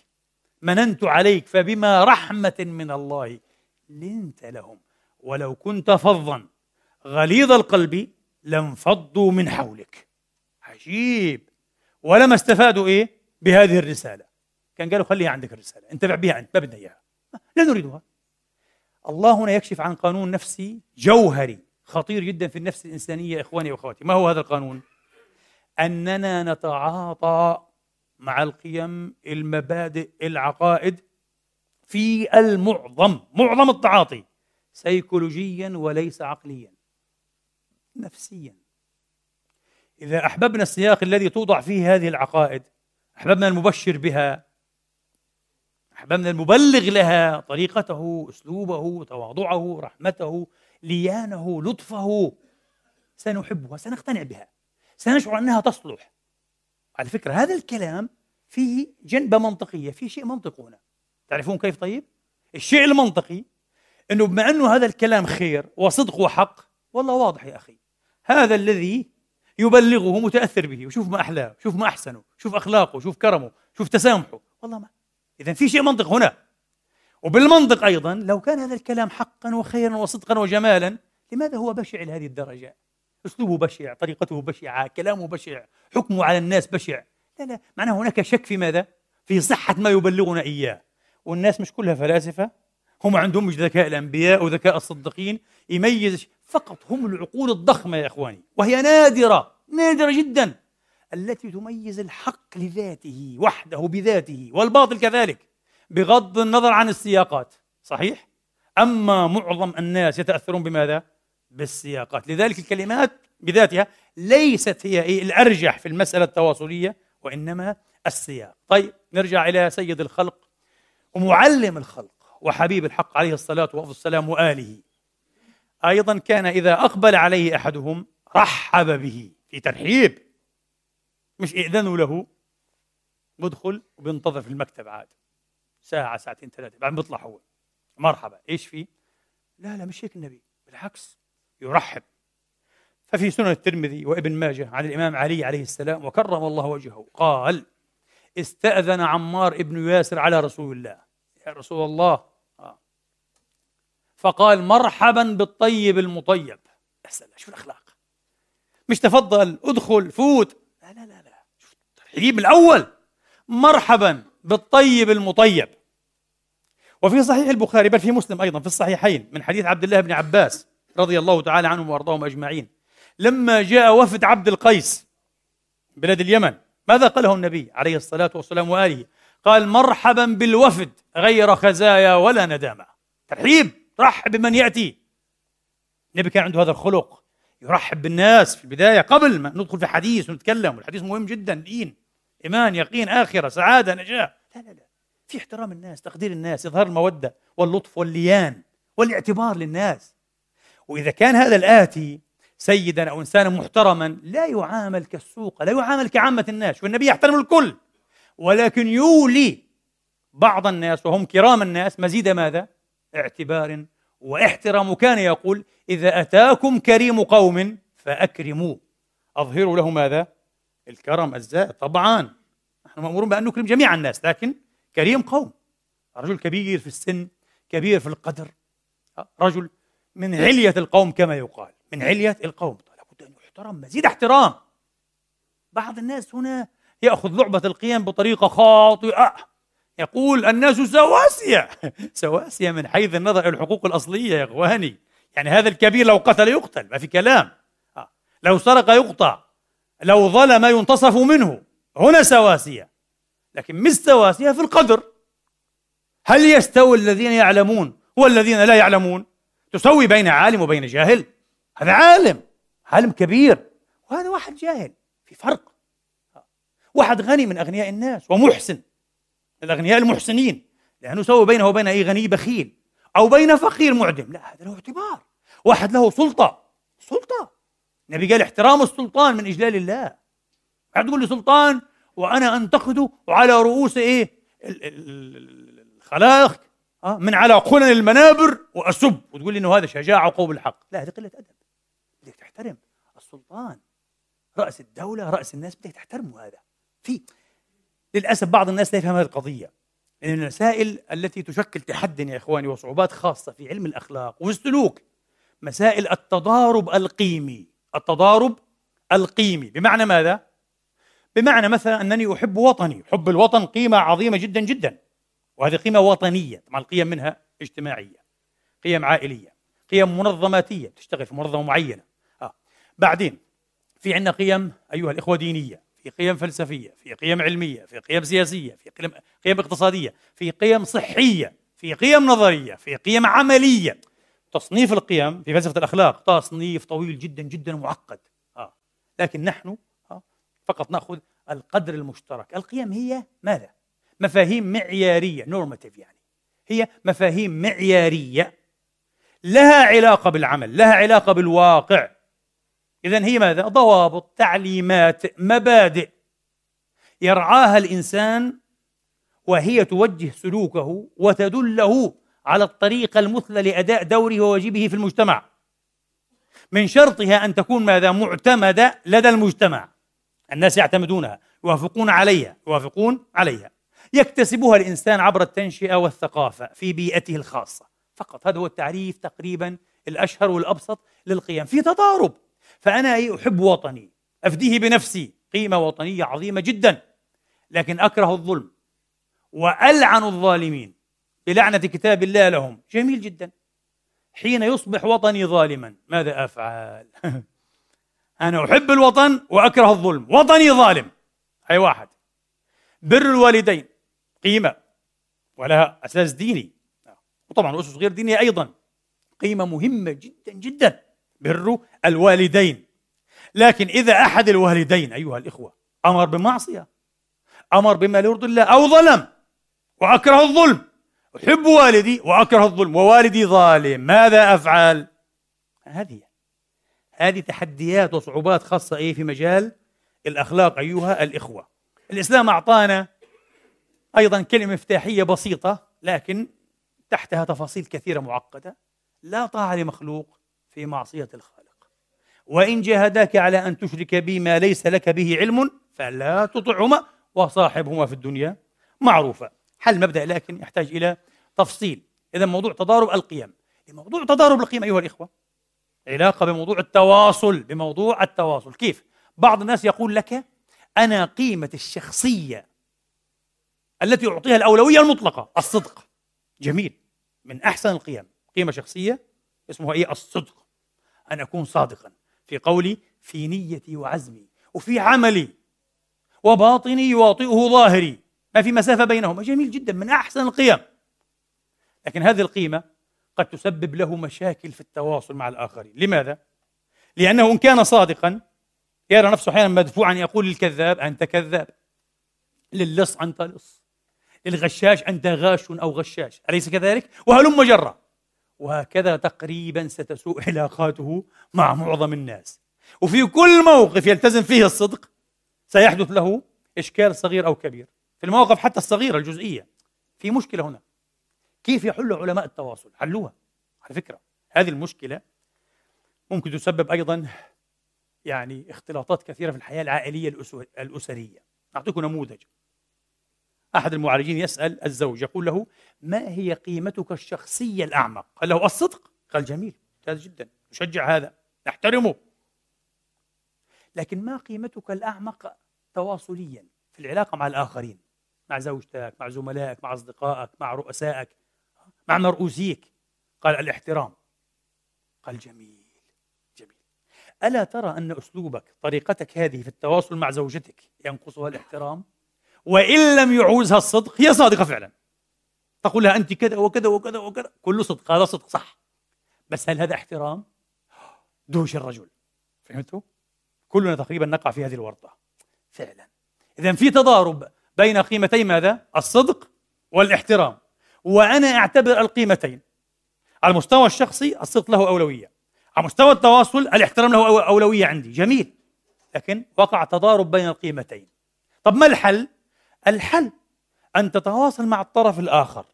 مننت عليك فبما رحمة من الله لنت لهم. ولو كنت فظا غليظ القلب لانفضوا من حولك. عجيب. ولما استفادوا إيه؟ بهذه الرسالة. كان قالوا خليها عندك الرسالة انتفع بها أنت ما بدنا إياها. لا نريدها. الله هنا يكشف عن قانون نفسي جوهري خطير جدا في النفس الإنسانية إخواني وأخواتي. ما هو هذا القانون؟ أننا نتعاطى مع القيم المبادئ العقائد في المعظم معظم التعاطي سيكولوجيا وليس عقليا نفسيا. إذا أحببنا السياق الذي توضع فيه هذه العقائد أحببنا المبشر بها أحببنا المبلغ لها طريقته أسلوبه تواضعه رحمته ليانه لطفه سنحبها سنقتنع بها سنشعر أنها تصلح. على فكرة هذا الكلام فيه جنبة منطقية فيه شيء منطق هنا. تعرفون كيف طيب؟ الشيء المنطقي إنه بما إنه هذا الكلام خير وصدق وحق والله واضح يا أخي. هذا الذي يبلغه متأثر به وشوف ما أحلاه شوف ما أحسنه شوف أخلاقه شوف كرمه شوف تسامحه. والله ما. اذا في شيء منطق هنا. وبالمنطق أيضا لو كان هذا الكلام حقا وخيرا وصدقا وجمالا لماذا هو بشع لهذه الدرجة؟ أسلوبه بشع طريقته بشعة كلامه بشع حكمه على الناس بشع لا لا معناه هناك شك في ماذا في صحة ما يبلغنا إياه والناس مش كلها فلاسفة هم عندهم مش ذكاء الأنبياء وذكاء الصديقين يميز فقط هم العقول الضخمة يا إخواني وهي نادرة نادرة جدا التي تميز الحق لذاته وحده بذاته والباطل كذلك بغض النظر عن السياقات صحيح؟ أما معظم الناس يتأثرون بماذا؟ بالسياقات. لذلك الكلمات بذاتها ليست هي إيه الأرجح في المسألة التواصلية وإنما السياق. طيب نرجع إلى سيد الخلق ومعلم الخلق وحبيب الحق عليه الصلاة والسلام وآله. أيضا كان إذا أقبل عليه أحدهم رحب به في ترحيب. مش إذنوا له بدخل وبينتظر في المكتب عاد. ساعة ساعتين ثلاثة بعدين بيطلع هو. مرحبا. إيش في؟ لا لا مش هيك النبي بالعكس. يرحب. ففي سنن الترمذي وابن ماجه عن الإمام علي عليه السلام وكرم الله وجهه قال استأذن عمار ابن ياسر على رسول الله. يا رسول الله. فقال مرحبا بالطيب المطيب. يا سلام شوف الأخلاق؟ مش تفضل ادخل فوت. لا لا لا لا. شوف الترحيب الأول. مرحبا بالطيب المطيب. وفي صحيح البخاري بل في مسلم أيضا في الصحيحين من حديث عبد الله بن عباس رضي الله تعالى عنهم وأرضاهم أجمعين. لما جاء وفد عبد القيس بلاد اليمن ماذا قاله النبي عليه الصلاة والسلام وآله؟ قال مرحبا بالوفد غير خزايا ولا ندامة. ترحيب! رحب بمن يأتي. النبي كان عنده هذا الخلق يرحب بالناس في البداية قبل ما ندخل في حديث ونتكلم والحديث مهم جدا دين إيمان يقين آخرة سعادة نجاة. لا لا لا. في احترام الناس تقدير الناس إظهار المودة واللطف والليان والاعتبار للناس. وإذا كان هذا الآتي سيدا أو إنسانا محترما لا يعامل كالسوق لا يعامل كعامة الناس والنبي يحترم الكل. ولكن يولي بعض الناس وهم كرام الناس مزيد ماذا؟ اعتبار واحترام. كان يقول إذا أتاكم كريم قوم فأكرموا. أظهروا له ماذا؟ الكرم الزائد. طبعا نحن مأمورون بأن نكرم جميع الناس لكن كريم قوم. رجل كبير في السن كبير في القدر رجل من علية القوم كما يقال. من علية القوم. لابد أن يحترم مزيد احترام. بعض الناس هنا يأخذ لعبة القيم بطريقة خاطئة. يقول الناس سواسية. سواسية من حيث النظر إلى الحقوق الأصلية يا إخواني. يعني هذا الكبير لو قتل يقتل ما في كلام. لو سرق يقطع. لو ظلم ينتصف منه. هنا سواسية. لكن مش سواسية في القدر. هل يستوي الذين يعلمون والذين لا يعلمون؟ تسوي بين عالم وبين جاهل. هذا عالم عالم كبير. وهذا واحد جاهل في فرق. واحد غني من أغنياء الناس ومحسن الأغنياء المحسنين. لأنه سوى بينه وبين أي غني بخيل أو بين فقير معدم. لا هذا له اعتبار. واحد له سلطة. سلطة. النبي قال احترام السلطان من إجلال الله. قاعد تقول لي سلطان وأنا أنتقده على رؤوس إيه؟ الخلائق آه من على قنن المنابر وأسب. وتقول لي إنه هذا شجاعة وقوم الحق لا هذه قلة أدب. بدك تحترم السلطان. رأس الدولة رأس الناس بدك تحترمه هذا. في للأسف بعض الناس لا يفهم هذه القضية. لأن المسائل التي تشكل تحدي يا إخواني وصعوبات خاصة في علم الأخلاق والسلوك مسائل التضارب القيمي. التضارب القيمي. بمعنى ماذا؟ بمعنى مثلا أنني أحب وطني. حب الوطن قيمة عظيمة جدا جدا. وهذه قيمة وطنية طبعا القيم منها اجتماعية قيم عائلية قيم منظماتية تشتغل في منظمة معينة آه. بعدين في عندنا قيم أيها الإخوة دينية في قيم فلسفية في قيم علمية في قيم سياسية في قيم, قيم اقتصادية في قيم صحية في قيم نظرية في قيم عملية تصنيف القيم في فلسفة الأخلاق تصنيف طويل جدا جدا معقد آه. لكن نحن آه. فقط نأخذ القدر المشترك القيم هي ماذا؟ مفاهيم معيارية نورماتيف يعني. هي مفاهيم معيارية لها علاقة بالعمل لها علاقة بالواقع. إذا هي ماذا؟ ضوابط تعليمات مبادئ. يرعاها الإنسان وهي توجه سلوكه وتدله على الطريقة المثلى لأداء دوره وواجبه في المجتمع. من شرطها أن تكون ماذا؟ معتمدة لدى المجتمع. الناس يعتمدونها يوافقون عليها يوافقون عليها. يكتسبها الإنسان عبر التنشئة والثقافة في بيئته الخاصة. فقط هذا هو التعريف تقريبا الأشهر والأبسط للقيم. في تضارب فأنا أحب وطني أفديه بنفسي قيمة وطنية عظيمة جدا لكن أكره الظلم وألعن الظالمين بلعنة كتاب الله لهم. جميل جدا. حين يصبح وطني ظالما ماذا أفعل؟ أنا أحب الوطن وأكره الظلم. وطني ظالم. أي واحد. بر الوالدين. قيمة ولها أساس ديني. وطبعا أسس غير دينية أيضا. قيمة مهمة جدا جدا بر الوالدين. لكن إذا أحد الوالدين أيها الإخوة أمر بمعصية أمر بما لا يرضي الله أو ظلم وأكره الظلم أحب والدي وأكره الظلم ووالدي ظالم ماذا أفعل؟ هذه هذه تحديات وصعوبات خاصة إيه في مجال الأخلاق أيها الإخوة. الإسلام أعطانا أيضا كلمة مفتاحية بسيطة لكن تحتها تفاصيل كثيرة معقدة. لا طاعة لمخلوق في معصية الخالق. وإن جاهداك على أن تشرك بي ما ليس لك به علم فلا تطعهما وصاحبهما في الدنيا معروفة. حل مبدأ لكن يحتاج إلى تفصيل. إذا موضوع تضارب القيم. لموضوع تضارب القيم أيها الإخوة علاقة بموضوع التواصل بموضوع التواصل. كيف؟ بعض الناس يقول لك أنا قيمة الشخصية التي أعطيها الأولوية المطلقة. الصدق. جميل. من أحسن القيم. قيمة شخصية اسمها إيه؟ الصدق. أن أكون صادقا في قولي في نيتي وعزمي وفي عملي وباطني يواطئه ظاهري. ما في مسافة بينهما. جميل جدا. من أحسن القيم. لكن هذه القيمة قد تسبب له مشاكل في التواصل مع الآخرين. لماذا؟ لأنه إن كان صادقا يرى نفسه أحيانا مدفوعا يقول للكذاب أنت كذاب. للص أنت لص. للغشاش أنت غاش أو غشاش أليس كذلك؟ وهلم جرة. وهكذا تقريبا ستسوء علاقاته مع معظم الناس. وفي كل موقف يلتزم فيه الصدق سيحدث له إشكال صغير أو كبير. في المواقف حتى الصغيرة الجزئية. في مشكلة هنا. كيف يحل علماء التواصل؟ حلوها. على فكرة هذه المشكلة ممكن تسبب أيضا يعني اختلاطات كثيرة في الحياة العائلية الأسرية. أعطيكم نموذج. أحد المعالجين يسأل الزوج يقول له ما هي قيمتك الشخصية الأعمق؟ قال له الصدق. قال جميل ممتاز جدا نشجع هذا نحترمه. لكن ما قيمتك الأعمق تواصليا في العلاقة مع الآخرين؟ مع زوجتك مع زملائك مع أصدقائك مع رؤسائك مع مرؤوسيك قال الاحترام. قال جميل جميل. ألا ترى أن أسلوبك طريقتك هذه في التواصل مع زوجتك ينقصها الاحترام؟ وإن لم يعوزها الصدق هي صادقة فعلا. تقول لها أنت كذا وكذا وكذا وكذا كله صدق هذا صدق صح. بس هل هذا احترام؟ دوش الرجل. فهمتوا؟ كلنا تقريبا نقع في هذه الورطة. فعلا. إذا في تضارب بين قيمتي ماذا؟ الصدق والاحترام. وأنا أعتبر القيمتين. على المستوى الشخصي الصدق له أولوية. على مستوى التواصل الاحترام له أولوية عندي. جميل. لكن وقع تضارب بين القيمتين. طب ما الحل؟ الحل أن تتواصل مع الطرف الآخر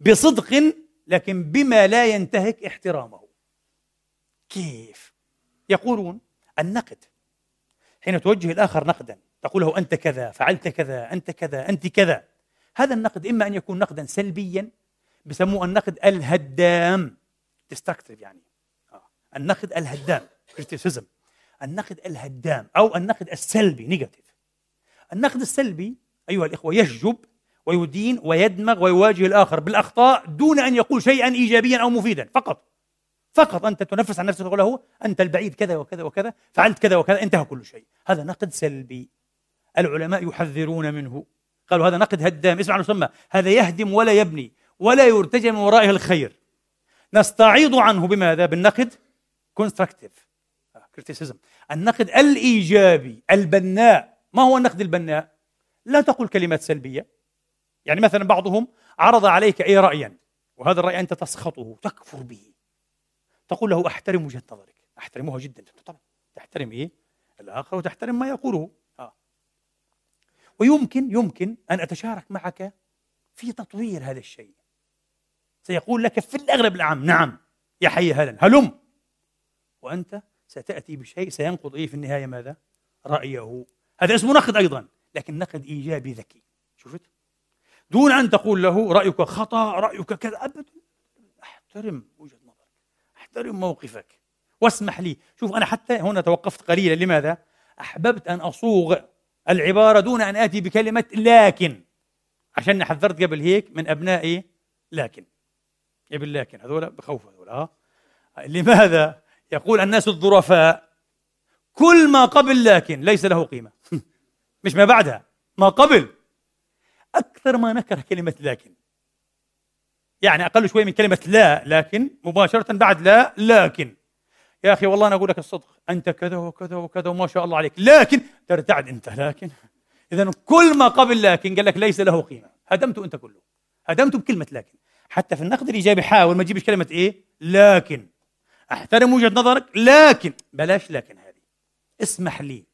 بصدق لكن بما لا ينتهك احترامه. كيف؟ يقولون النقد. حين توجه الآخر نقدا تقول له أنت كذا فعلت كذا أنت كذا أنت كذا. هذا النقد إما أن يكون نقدا سلبيا بسموه النقد الهدام. Destructive يعني. آه. النقد الهدام. Criticism. النقد الهدام أو النقد السلبي نيجاتيف النقد السلبي أيها الإخوة يشجب ويدين ويدمغ ويواجه الآخر بالأخطاء دون أن يقول شيئا إيجابيا أو مفيدا فقط. فقط أنت تنفس عن نفسك وتقول له أنت البعيد كذا وكذا وكذا فعلت كذا وكذا انتهى كل شيء. هذا نقد سلبي. العلماء يحذرون منه. قالوا هذا نقد هدام اسمع نسمى هذا يهدم ولا يبني ولا يرتجى من ورائه الخير. نستعيض عنه بماذا؟ بالنقد constructive criticism النقد الإيجابي البناء. ما هو النقد البناء؟ لا تقل كلمات سلبية. يعني مثلا بعضهم عرض عليك أي رايا وهذا الرأي أنت تسخطه تكفر به. تقول له أحترم وجهة نظرك. أحترمها جدا. طبعا تحترم إيه؟ الآخر وتحترم ما يقوله. آه. ويمكن يمكن أن أتشارك معك في تطوير هذا الشيء. سيقول لك في الأغلب العام نعم يا حي هلا هلم. وأنت ستأتي بشيء سينقض إيه في النهاية ماذا؟ رأيه. هذا اسمه نقد أيضا. لكن نقد إيجابي ذكي. شفت؟ دون أن تقول له رأيك خطأ رأيك كذا. ابدا. أحترم وجهة نظرك. أحترم موقفك. واسمح لي. شوف أنا حتى هنا توقفت قليلا. لماذا؟ أحببت أن أصوغ العبارة دون أن آتي بكلمة لكن. عشان حذرت قبل هيك من ابنائي لكن. قبل لكن. هذول بخوف هذول ها لماذا؟ يقول الناس الظرفاء؟ كل ما قبل لكن ليس له قيمة. مش ما بعدها ما قبل. أكثر ما نكره كلمة لكن. يعني أقل شوي من كلمة لا لكن مباشرة بعد لا لكن. يا أخي والله أنا أقول لك الصدق أنت كذا وكذا وكذا وما شاء الله عليك لكن ترتعد أنت لكن. إذا كل ما قبل لكن قال لك ليس له قيمة. هدمته أنت كله. هدمته بكلمة لكن. حتى في النقد الإيجابي حاول ما تجيبش كلمة إيه؟ لكن. أحترم وجهة نظرك لكن. بلاش لكن هذه. اسمح لي.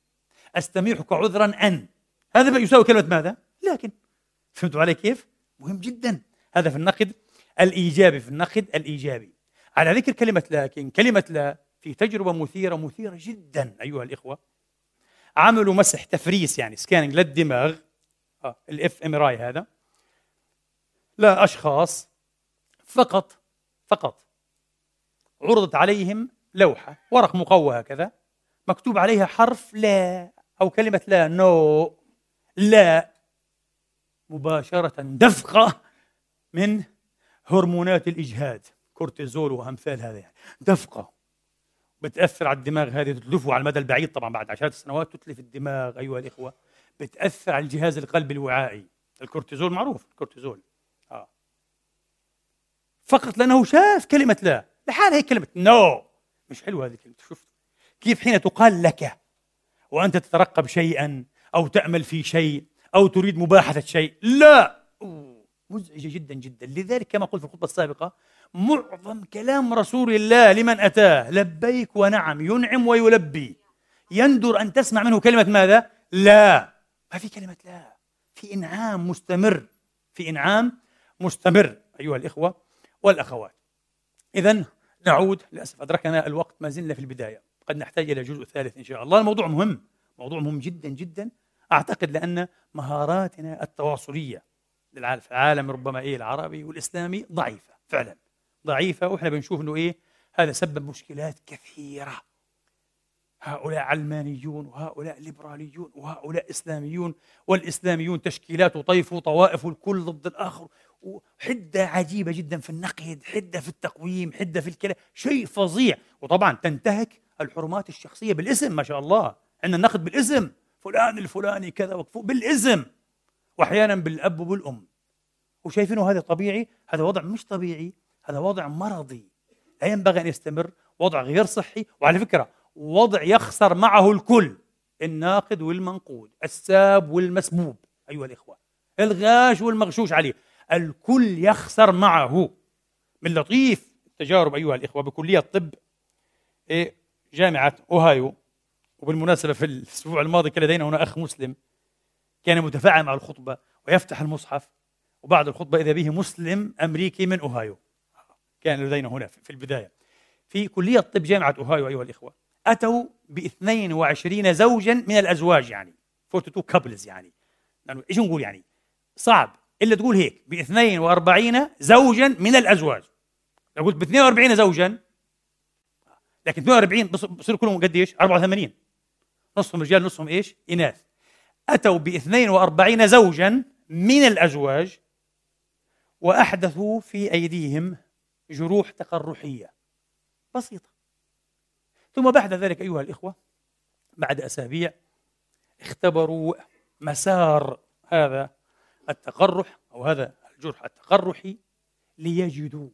أستميحك عذرا أن. هذا يساوي كلمة ماذا؟ لكن. فهمتوا علي كيف؟ مهم جدا. هذا في النقد الإيجابي في النقد الإيجابي. على ذكر كلمة لكن كلمة لا في تجربة مثيرة مثيرة جدا أيها الإخوة. عملوا مسح تفريس يعني scanning للدماغ. آه ال fMRI هذا. لا فقط فقط. عرضت عليهم لوحة ورق مقوى هكذا. مكتوب عليها حرف لا. أو كلمة لا no no. لا مباشرة دفقة من هرمونات الإجهاد كورتيزول وأمثال هذا يعني دفقة بتأثر على الدماغ هذه تتلفه على المدى البعيد طبعا بعد عشرات السنوات تتلف الدماغ أيها الإخوة بتأثر على الجهاز القلبي الوعائي الكورتيزول معروف الكورتيزول آه. فقط لأنه شاف كلمة لا لحالها هي كلمة no no. مش حلوة هذه الكلمة شفت كيف حين تقال لك وأنت تترقب شيئا أو تأمل في شيء أو تريد مباحثة شيء. لا! مزعجة جدا جدا. لذلك كما قلت في الخطبة السابقة معظم كلام رسول الله لمن أتاه لبيك ونعم ينعم ويلبي. يندر أن تسمع منه كلمة ماذا؟ لا! ما في كلمة لا. في إنعام مستمر. في إنعام مستمر أيها الإخوة والأخوات. إذا نعود للأسف أدركنا الوقت ما زلنا في البداية. قد نحتاج إلى جزء ثالث إن شاء الله. الموضوع مهم موضوع مهم جدا جدا. أعتقد لأن مهاراتنا التواصلية في العالم ربما إيه العربي والإسلامي ضعيفة فعلا ضعيفة. وإحنا بنشوف إنه إيه هذا سبب مشكلات كثيرة. هؤلاء علمانيون وهؤلاء ليبراليون وهؤلاء إسلاميون والإسلاميون تشكيلات وطيف وطوائف والكل ضد الآخر. وحدة عجيبة جدا في النقد حدة في التقويم حدة في الكلام. شيء فظيع. وطبعا تنتهك الحرمات الشخصية بالاسم ما شاء الله. عندنا النقد بالاسم. فلان الفلاني كذا بالاسم. وأحيانا بالأب وبالام وشايفينه هذا طبيعي؟ هذا وضع مش طبيعي. هذا وضع مرضي. لا ينبغي أن يستمر. وضع غير صحي. وعلى فكرة وضع يخسر معه الكل. الناقد والمنقود. الساب والمسبوب. أيها الإخوة. الغاش والمغشوش عليه. الكل يخسر معه. من لطيف التجارب أيها الإخوة بكلية الطب. إيه، جامعة أوهايو. وبالمناسبة في الأسبوع الماضي كان لدينا هنا أخ مسلم كان متفاعل مع الخطبة ويفتح المصحف. وبعد الخطبة إذا به مسلم أمريكي من أوهايو. كان لدينا هنا في البداية. في كلية طب جامعة أوهايو أيها الإخوة أتوا ب 22 زوجا من الأزواج يعني. 42 كابلز يعني. يعني إيش نقول يعني؟ صعب. إلا تقول هيك ب 42 زوجا من الأزواج. لو قلت ب 42 زوجا لكن 42 بصير كلهم قديش؟ 84 نصهم رجال نصهم إيش؟ إناث. أتوا ب 42 زوجا من الأزواج وأحدثوا في أيديهم جروح تقرحية. بسيطة. ثم بعد ذلك أيها الإخوة بعد أسابيع اختبروا مسار هذا التقرح أو هذا الجرح التقرحي ليجدوا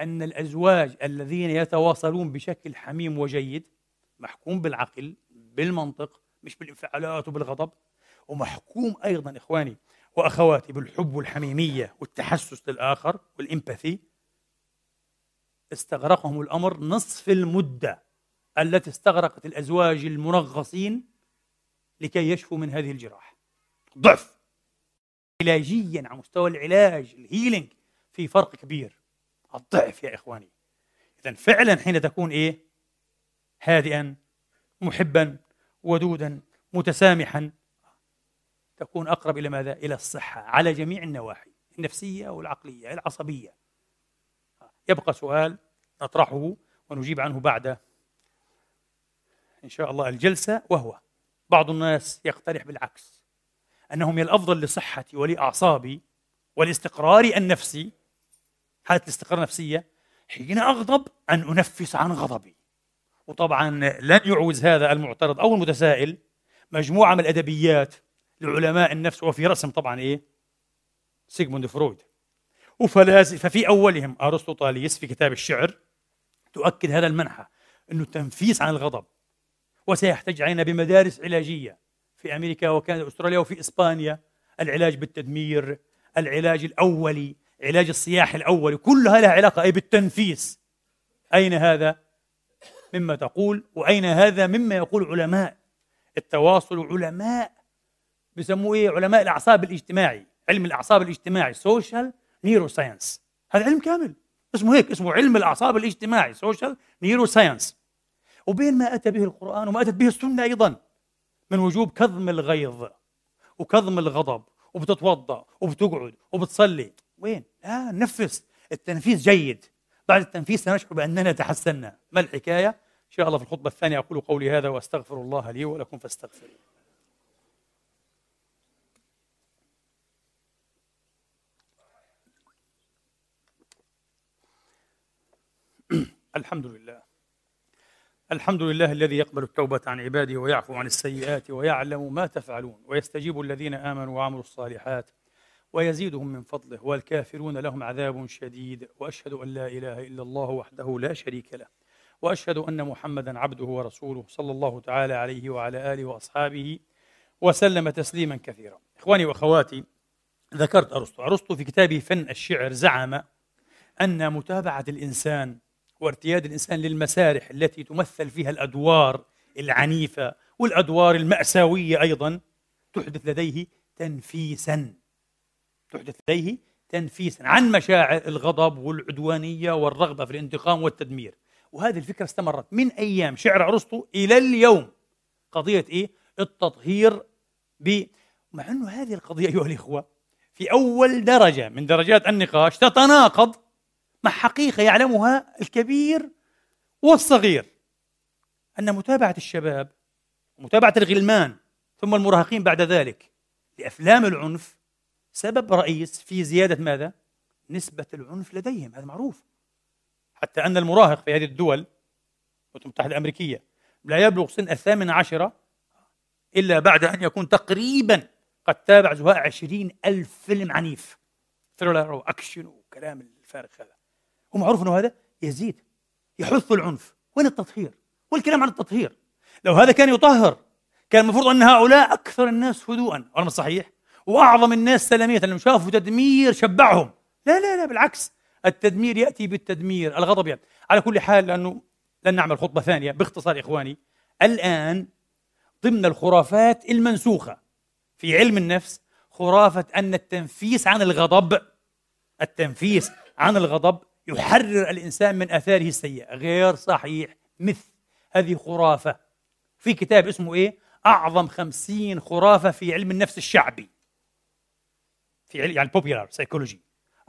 أن الأزواج الذين يتواصلون بشكل حميم وجيد محكوم بالعقل بالمنطق مش بالانفعالات وبالغضب ومحكوم أيضا إخواني وأخواتي بالحب والحميمية والتحسس للآخر والإمباثي استغرقهم الأمر نصف المدة التي استغرقت الأزواج المنغصين لكي يشفوا من هذه الجراح. ضعف علاجيا على مستوى العلاج الهيلينج في فرق كبير. الضعف يا إخواني. اذا فعلا حين تكون إيه؟ هادئا محبا ودودا متسامحا تكون أقرب إلى ماذا؟ إلى الصحة على جميع النواحي النفسية والعقلية العصبية. يبقى سؤال نطرحه ونجيب عنه بعد إن شاء الله الجلسة وهو بعض الناس يقترح بالعكس انه من الأفضل لصحتي ولأعصابي والاستقرار النفسي حاله الاستقرار النفسية حين أغضب أن أنفس عن غضبي. وطبعا لن يعوز هذا المعترض أو المتسائل مجموعة من الأدبيات لعلماء النفس وفي رسم طبعا إيه؟ سيغموند فرويد. وفلاسفه في أولهم ارسطو طاليس في كتاب الشعر تؤكد هذا المنحى إنه التنفيس عن الغضب وسيحتج علينا بمدارس علاجية في أمريكا وكندا استراليا وفي إسبانيا. العلاج بالتدمير العلاج الأولي علاج الصياح الاولي كلها لها علاقة. أي بالتنفيس. أين هذا؟ مما تقول وأين هذا؟ مما يقول علماء. التواصل علماء. بسموه إيه؟ علماء الأعصاب الاجتماعي. علم الأعصاب الاجتماعي. social neuroscience هذا علم كامل. اسمه هيك اسمه علم الأعصاب الاجتماعي. social neuroscience وبين ما أتى به القرآن وما أتت به السنة أيضا من وجوب كظم الغيظ وكظم الغضب وبتتوضأ وبتقعد وبتصلي. وين؟ لا نفس. التنفيس جيد. بعد التنفيس سنشعر بأننا تحسنا. ما الحكاية؟ إن شاء الله في الخطبة الثانية أقول قولي هذا وأستغفر الله لي ولكم فاستغفروه. الحمد لله. الحمد لله الذي يقبل التوبة عن عباده ويعفو عن السيئات ويعلم ما تفعلون ويستجيب الذين آمنوا وعملوا الصالحات ويزيدهم من فضله والكافرون لهم عذاب شديد وأشهد أن لا إله إلا الله وحده لا شريك له وأشهد أن محمدا عبده ورسوله صلى الله تعالى عليه وعلى آله وأصحابه وسلم تسليما كثيرا. إخواني وأخواتي ذكرت أرسطو. أرسطو في كتابه فن الشعر زعم أن متابعة الإنسان وارتياد الإنسان للمسارح التي تمثل فيها الأدوار العنيفة والأدوار المأساوية أيضا تحدث لديه تنفيسا. تحدث لديه تنفيسا عن مشاعر الغضب والعدوانية والرغبة في الانتقام والتدمير وهذه الفكرة استمرت من أيام شعر أرسطو إلى اليوم قضية إيه؟ التطهير ب مع أنه هذه القضية أيها الإخوة في أول درجة من درجات النقاش تتناقض مع حقيقة يعلمها الكبير والصغير أن متابعة الشباب ومتابعة الغلمان ثم المراهقين بعد ذلك لأفلام العنف سبب رئيس في زيادة ماذا؟ نسبة العنف لديهم هذا معروف. حتى أن المراهق في هذه الدول الولايات المتحدة الأمريكية لا يبلغ سن الثامنة عشرة إلا بعد أن يكون تقريبا قد تابع زهاء عشرين ألف فيلم عنيف. ثريلر وأكشن وكلام الفارغ هذا. ومعروف أنه هذا يزيد يحث العنف. وين التطهير؟ والكلام عن التطهير. لو هذا كان يطهر كان المفروض أن هؤلاء أكثر الناس هدوءا. ولا صحيح. وأعظم الناس سلامية. لأنهم شافوا تدمير شبعهم. لا لا لا بالعكس. التدمير يأتي بالتدمير. الغضب يعني. على كل حال لأنه لن نعمل خطبة ثانية باختصار إخواني. الآن ضمن الخرافات المنسوخة في علم النفس خرافة أن التنفيس عن الغضب التنفيس عن الغضب يحرر الإنسان من آثاره السيئة. غير صحيح. مثل هذه خرافة. في كتاب اسمه إيه؟ أعظم خمسين خرافة في علم النفس الشعبي. في يعني popular psychology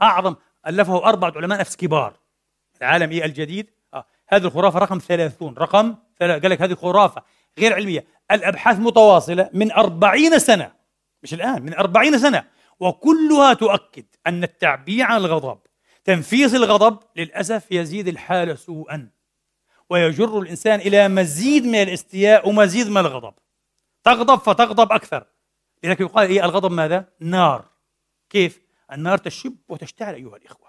أعظم ألفه أربعة علماء نفس كبار. العالم إيه الجديد؟ آه. هذه الخرافة رقم ثلاثون. رقم قال لك هذه خرافة غير علمية. الأبحاث متواصلة من أربعين سنة. مش الآن من أربعين سنة. وكلها تؤكد أن التعبير عن الغضب تنفيذ الغضب للأسف يزيد الحالة سوءا. ويجر الإنسان إلى مزيد من الاستياء ومزيد من الغضب. تغضب فتغضب أكثر. لذلك يقال إيه الغضب ماذا؟ نار. كيف؟ النار تشب وتشتعل أيها الإخوة.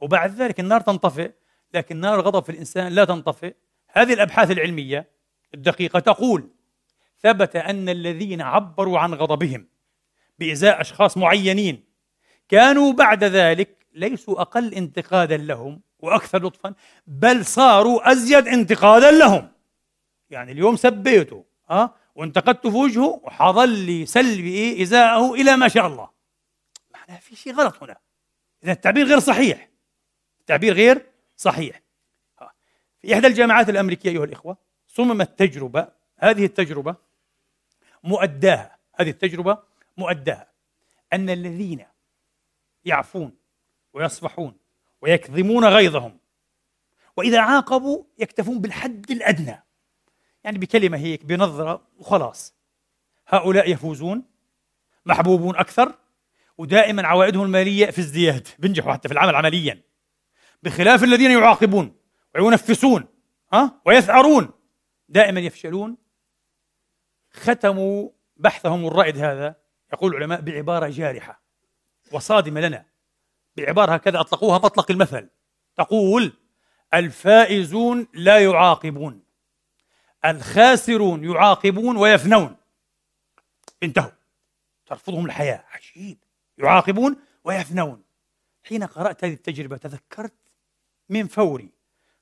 وبعد ذلك النار تنطفئ لكن نار الغضب في الإنسان لا تنطفئ. هذه الأبحاث العلمية الدقيقة تقول ثبت أن الذين عبروا عن غضبهم بإزاء أشخاص معينين كانوا بعد ذلك ليسوا أقل انتقادا لهم وأكثر لطفا بل صاروا أزيد انتقادا لهم. يعني اليوم سبيته أه؟ وانتقدته في وجهه وحظل سلبي إيه؟ إزاءه إلى ما شاء الله. معناها في شيء غلط هنا. إذا التعبير غير صحيح. التعبير غير صحيح. في إحدى الجامعات الأمريكية أيها الإخوة صممت تجربة هذه التجربة مؤداها هذه التجربة مؤداها أن الذين يعفون ويصفحون ويكظمون غيظهم وإذا عاقبوا يكتفون بالحد الأدنى. يعني بكلمة هيك بنظرة وخلاص. هؤلاء يفوزون محبوبون أكثر ودائما عوائدهم المالية في ازدياد بينجحوا حتى في العمل عمليا. بخلاف الذين يعاقبون وينفسون ها؟ ويثأرون. دائما يفشلون. ختموا بحثهم الرائد هذا يقول العلماء بعبارة جارحة وصادمة لنا. بعبارة هكذا أطلقوها مطلق المثل. تقول الفائزون لا يعاقبون الخاسرون يعاقبون ويفنون. انتهوا. ترفضهم الحياة. عجيب. يعاقبون ويفنون. حين قرأت هذه التجربة تذكرت من فوري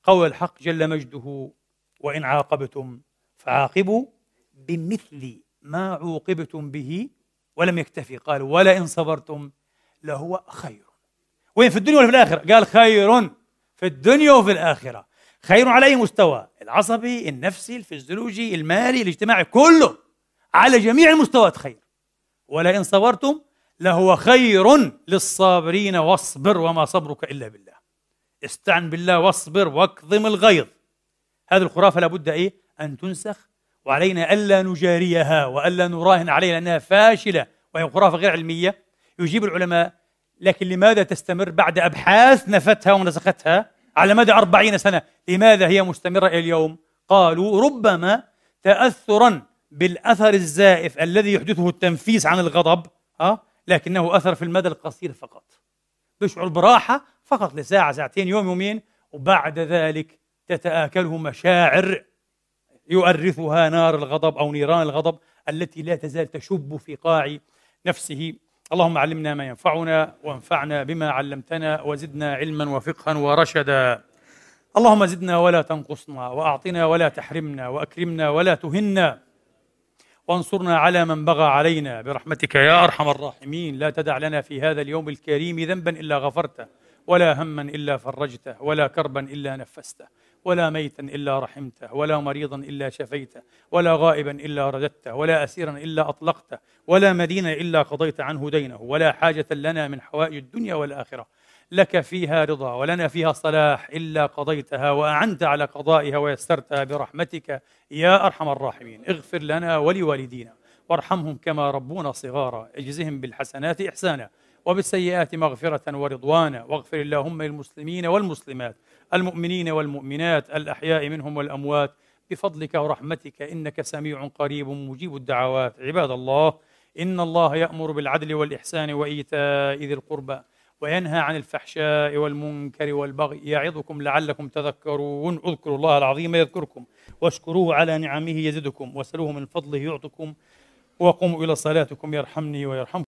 قول الحق جل مجده وإن عاقبتم فعاقبوا بمثل ما عوقبتم به ولم يكتفي. قال ولئن صبرتم لهو خير. وين؟ في الدنيا ولا في الآخرة؟ قال خير في الدنيا وفي الآخرة. خير على أي مستوى العصبي النفسي الفيزيولوجي المالي الاجتماعي كله على جميع المستويات خير. ولئن صبرتم لهو خير للصابرين واصبر وما صبرك إلا بالله. استعن بالله واصبر واكظم الغيظ. هذه الخرافة لابد إيه؟ أن تنسخ. وعلينا ألا نجاريها وألا نراهن عليها لأنها فاشلة وهي خرافة غير علمية. يجيب العلماء لكن لماذا تستمر بعد أبحاث نفتها ونسختها؟ على مدى أربعين سنة لماذا هي مستمرة إلى اليوم؟ قالوا ربما تأثرا بالأثر الزائف الذي يحدثه التنفيس عن الغضب. أه؟ لكنه أثر في المدى القصير فقط. بيشعر براحة فقط لساعة ساعتين يوم يومين وبعد ذلك تتآكله مشاعر يؤرثها نار الغضب أو نيران الغضب التي لا تزال تشب في قاع نفسه. اللهم علمنا ما ينفعنا وانفعنا بما علمتنا وزدنا علما وفقها ورشدا. اللهم زدنا ولا تنقصنا وأعطنا ولا تحرمنا وأكرمنا ولا تهنا. وانصرنا على من بغى علينا برحمتك يا أرحم الراحمين. لا تدع لنا في هذا اليوم الكريم ذنبا إلا غفرته ولا هما إلا فرجته ولا كربا إلا نفسته ولا ميتا إلا رحمته ولا مريضا إلا شفيته ولا غائبا إلا رددته ولا اسيرا إلا أطلقته ولا مدينا إلا قضيت عنه دينه ولا حاجة لنا من حوائج الدنيا والآخرة. لك فيها رضا ولنا فيها صلاح إلا قضيتها وأعنت على قضائها ويسرتها برحمتك يا أرحم الراحمين. اغفر لنا ولوالدينا وارحمهم كما ربونا صغارا. اجزهم بالحسنات إحسانا وبالسيئات مغفرة ورضوانا. واغفر اللهم للمسلمين والمسلمات المؤمنين والمؤمنات الأحياء منهم والأموات بفضلك ورحمتك إنك سميع قريب مجيب الدعوات. عباد الله إن الله يأمر بالعدل والإحسان وإيتاء ذي القربى. وينهى عن الفحشاء والمنكر والبغي. يعظكم لعلكم تذكرون. اذكروا الله العظيم يذكركم واشكروه على نعمه يزدكم واسألوه من فضله يعطكم. وقوموا إلى صلاتكم يرحمني ويرحمكم.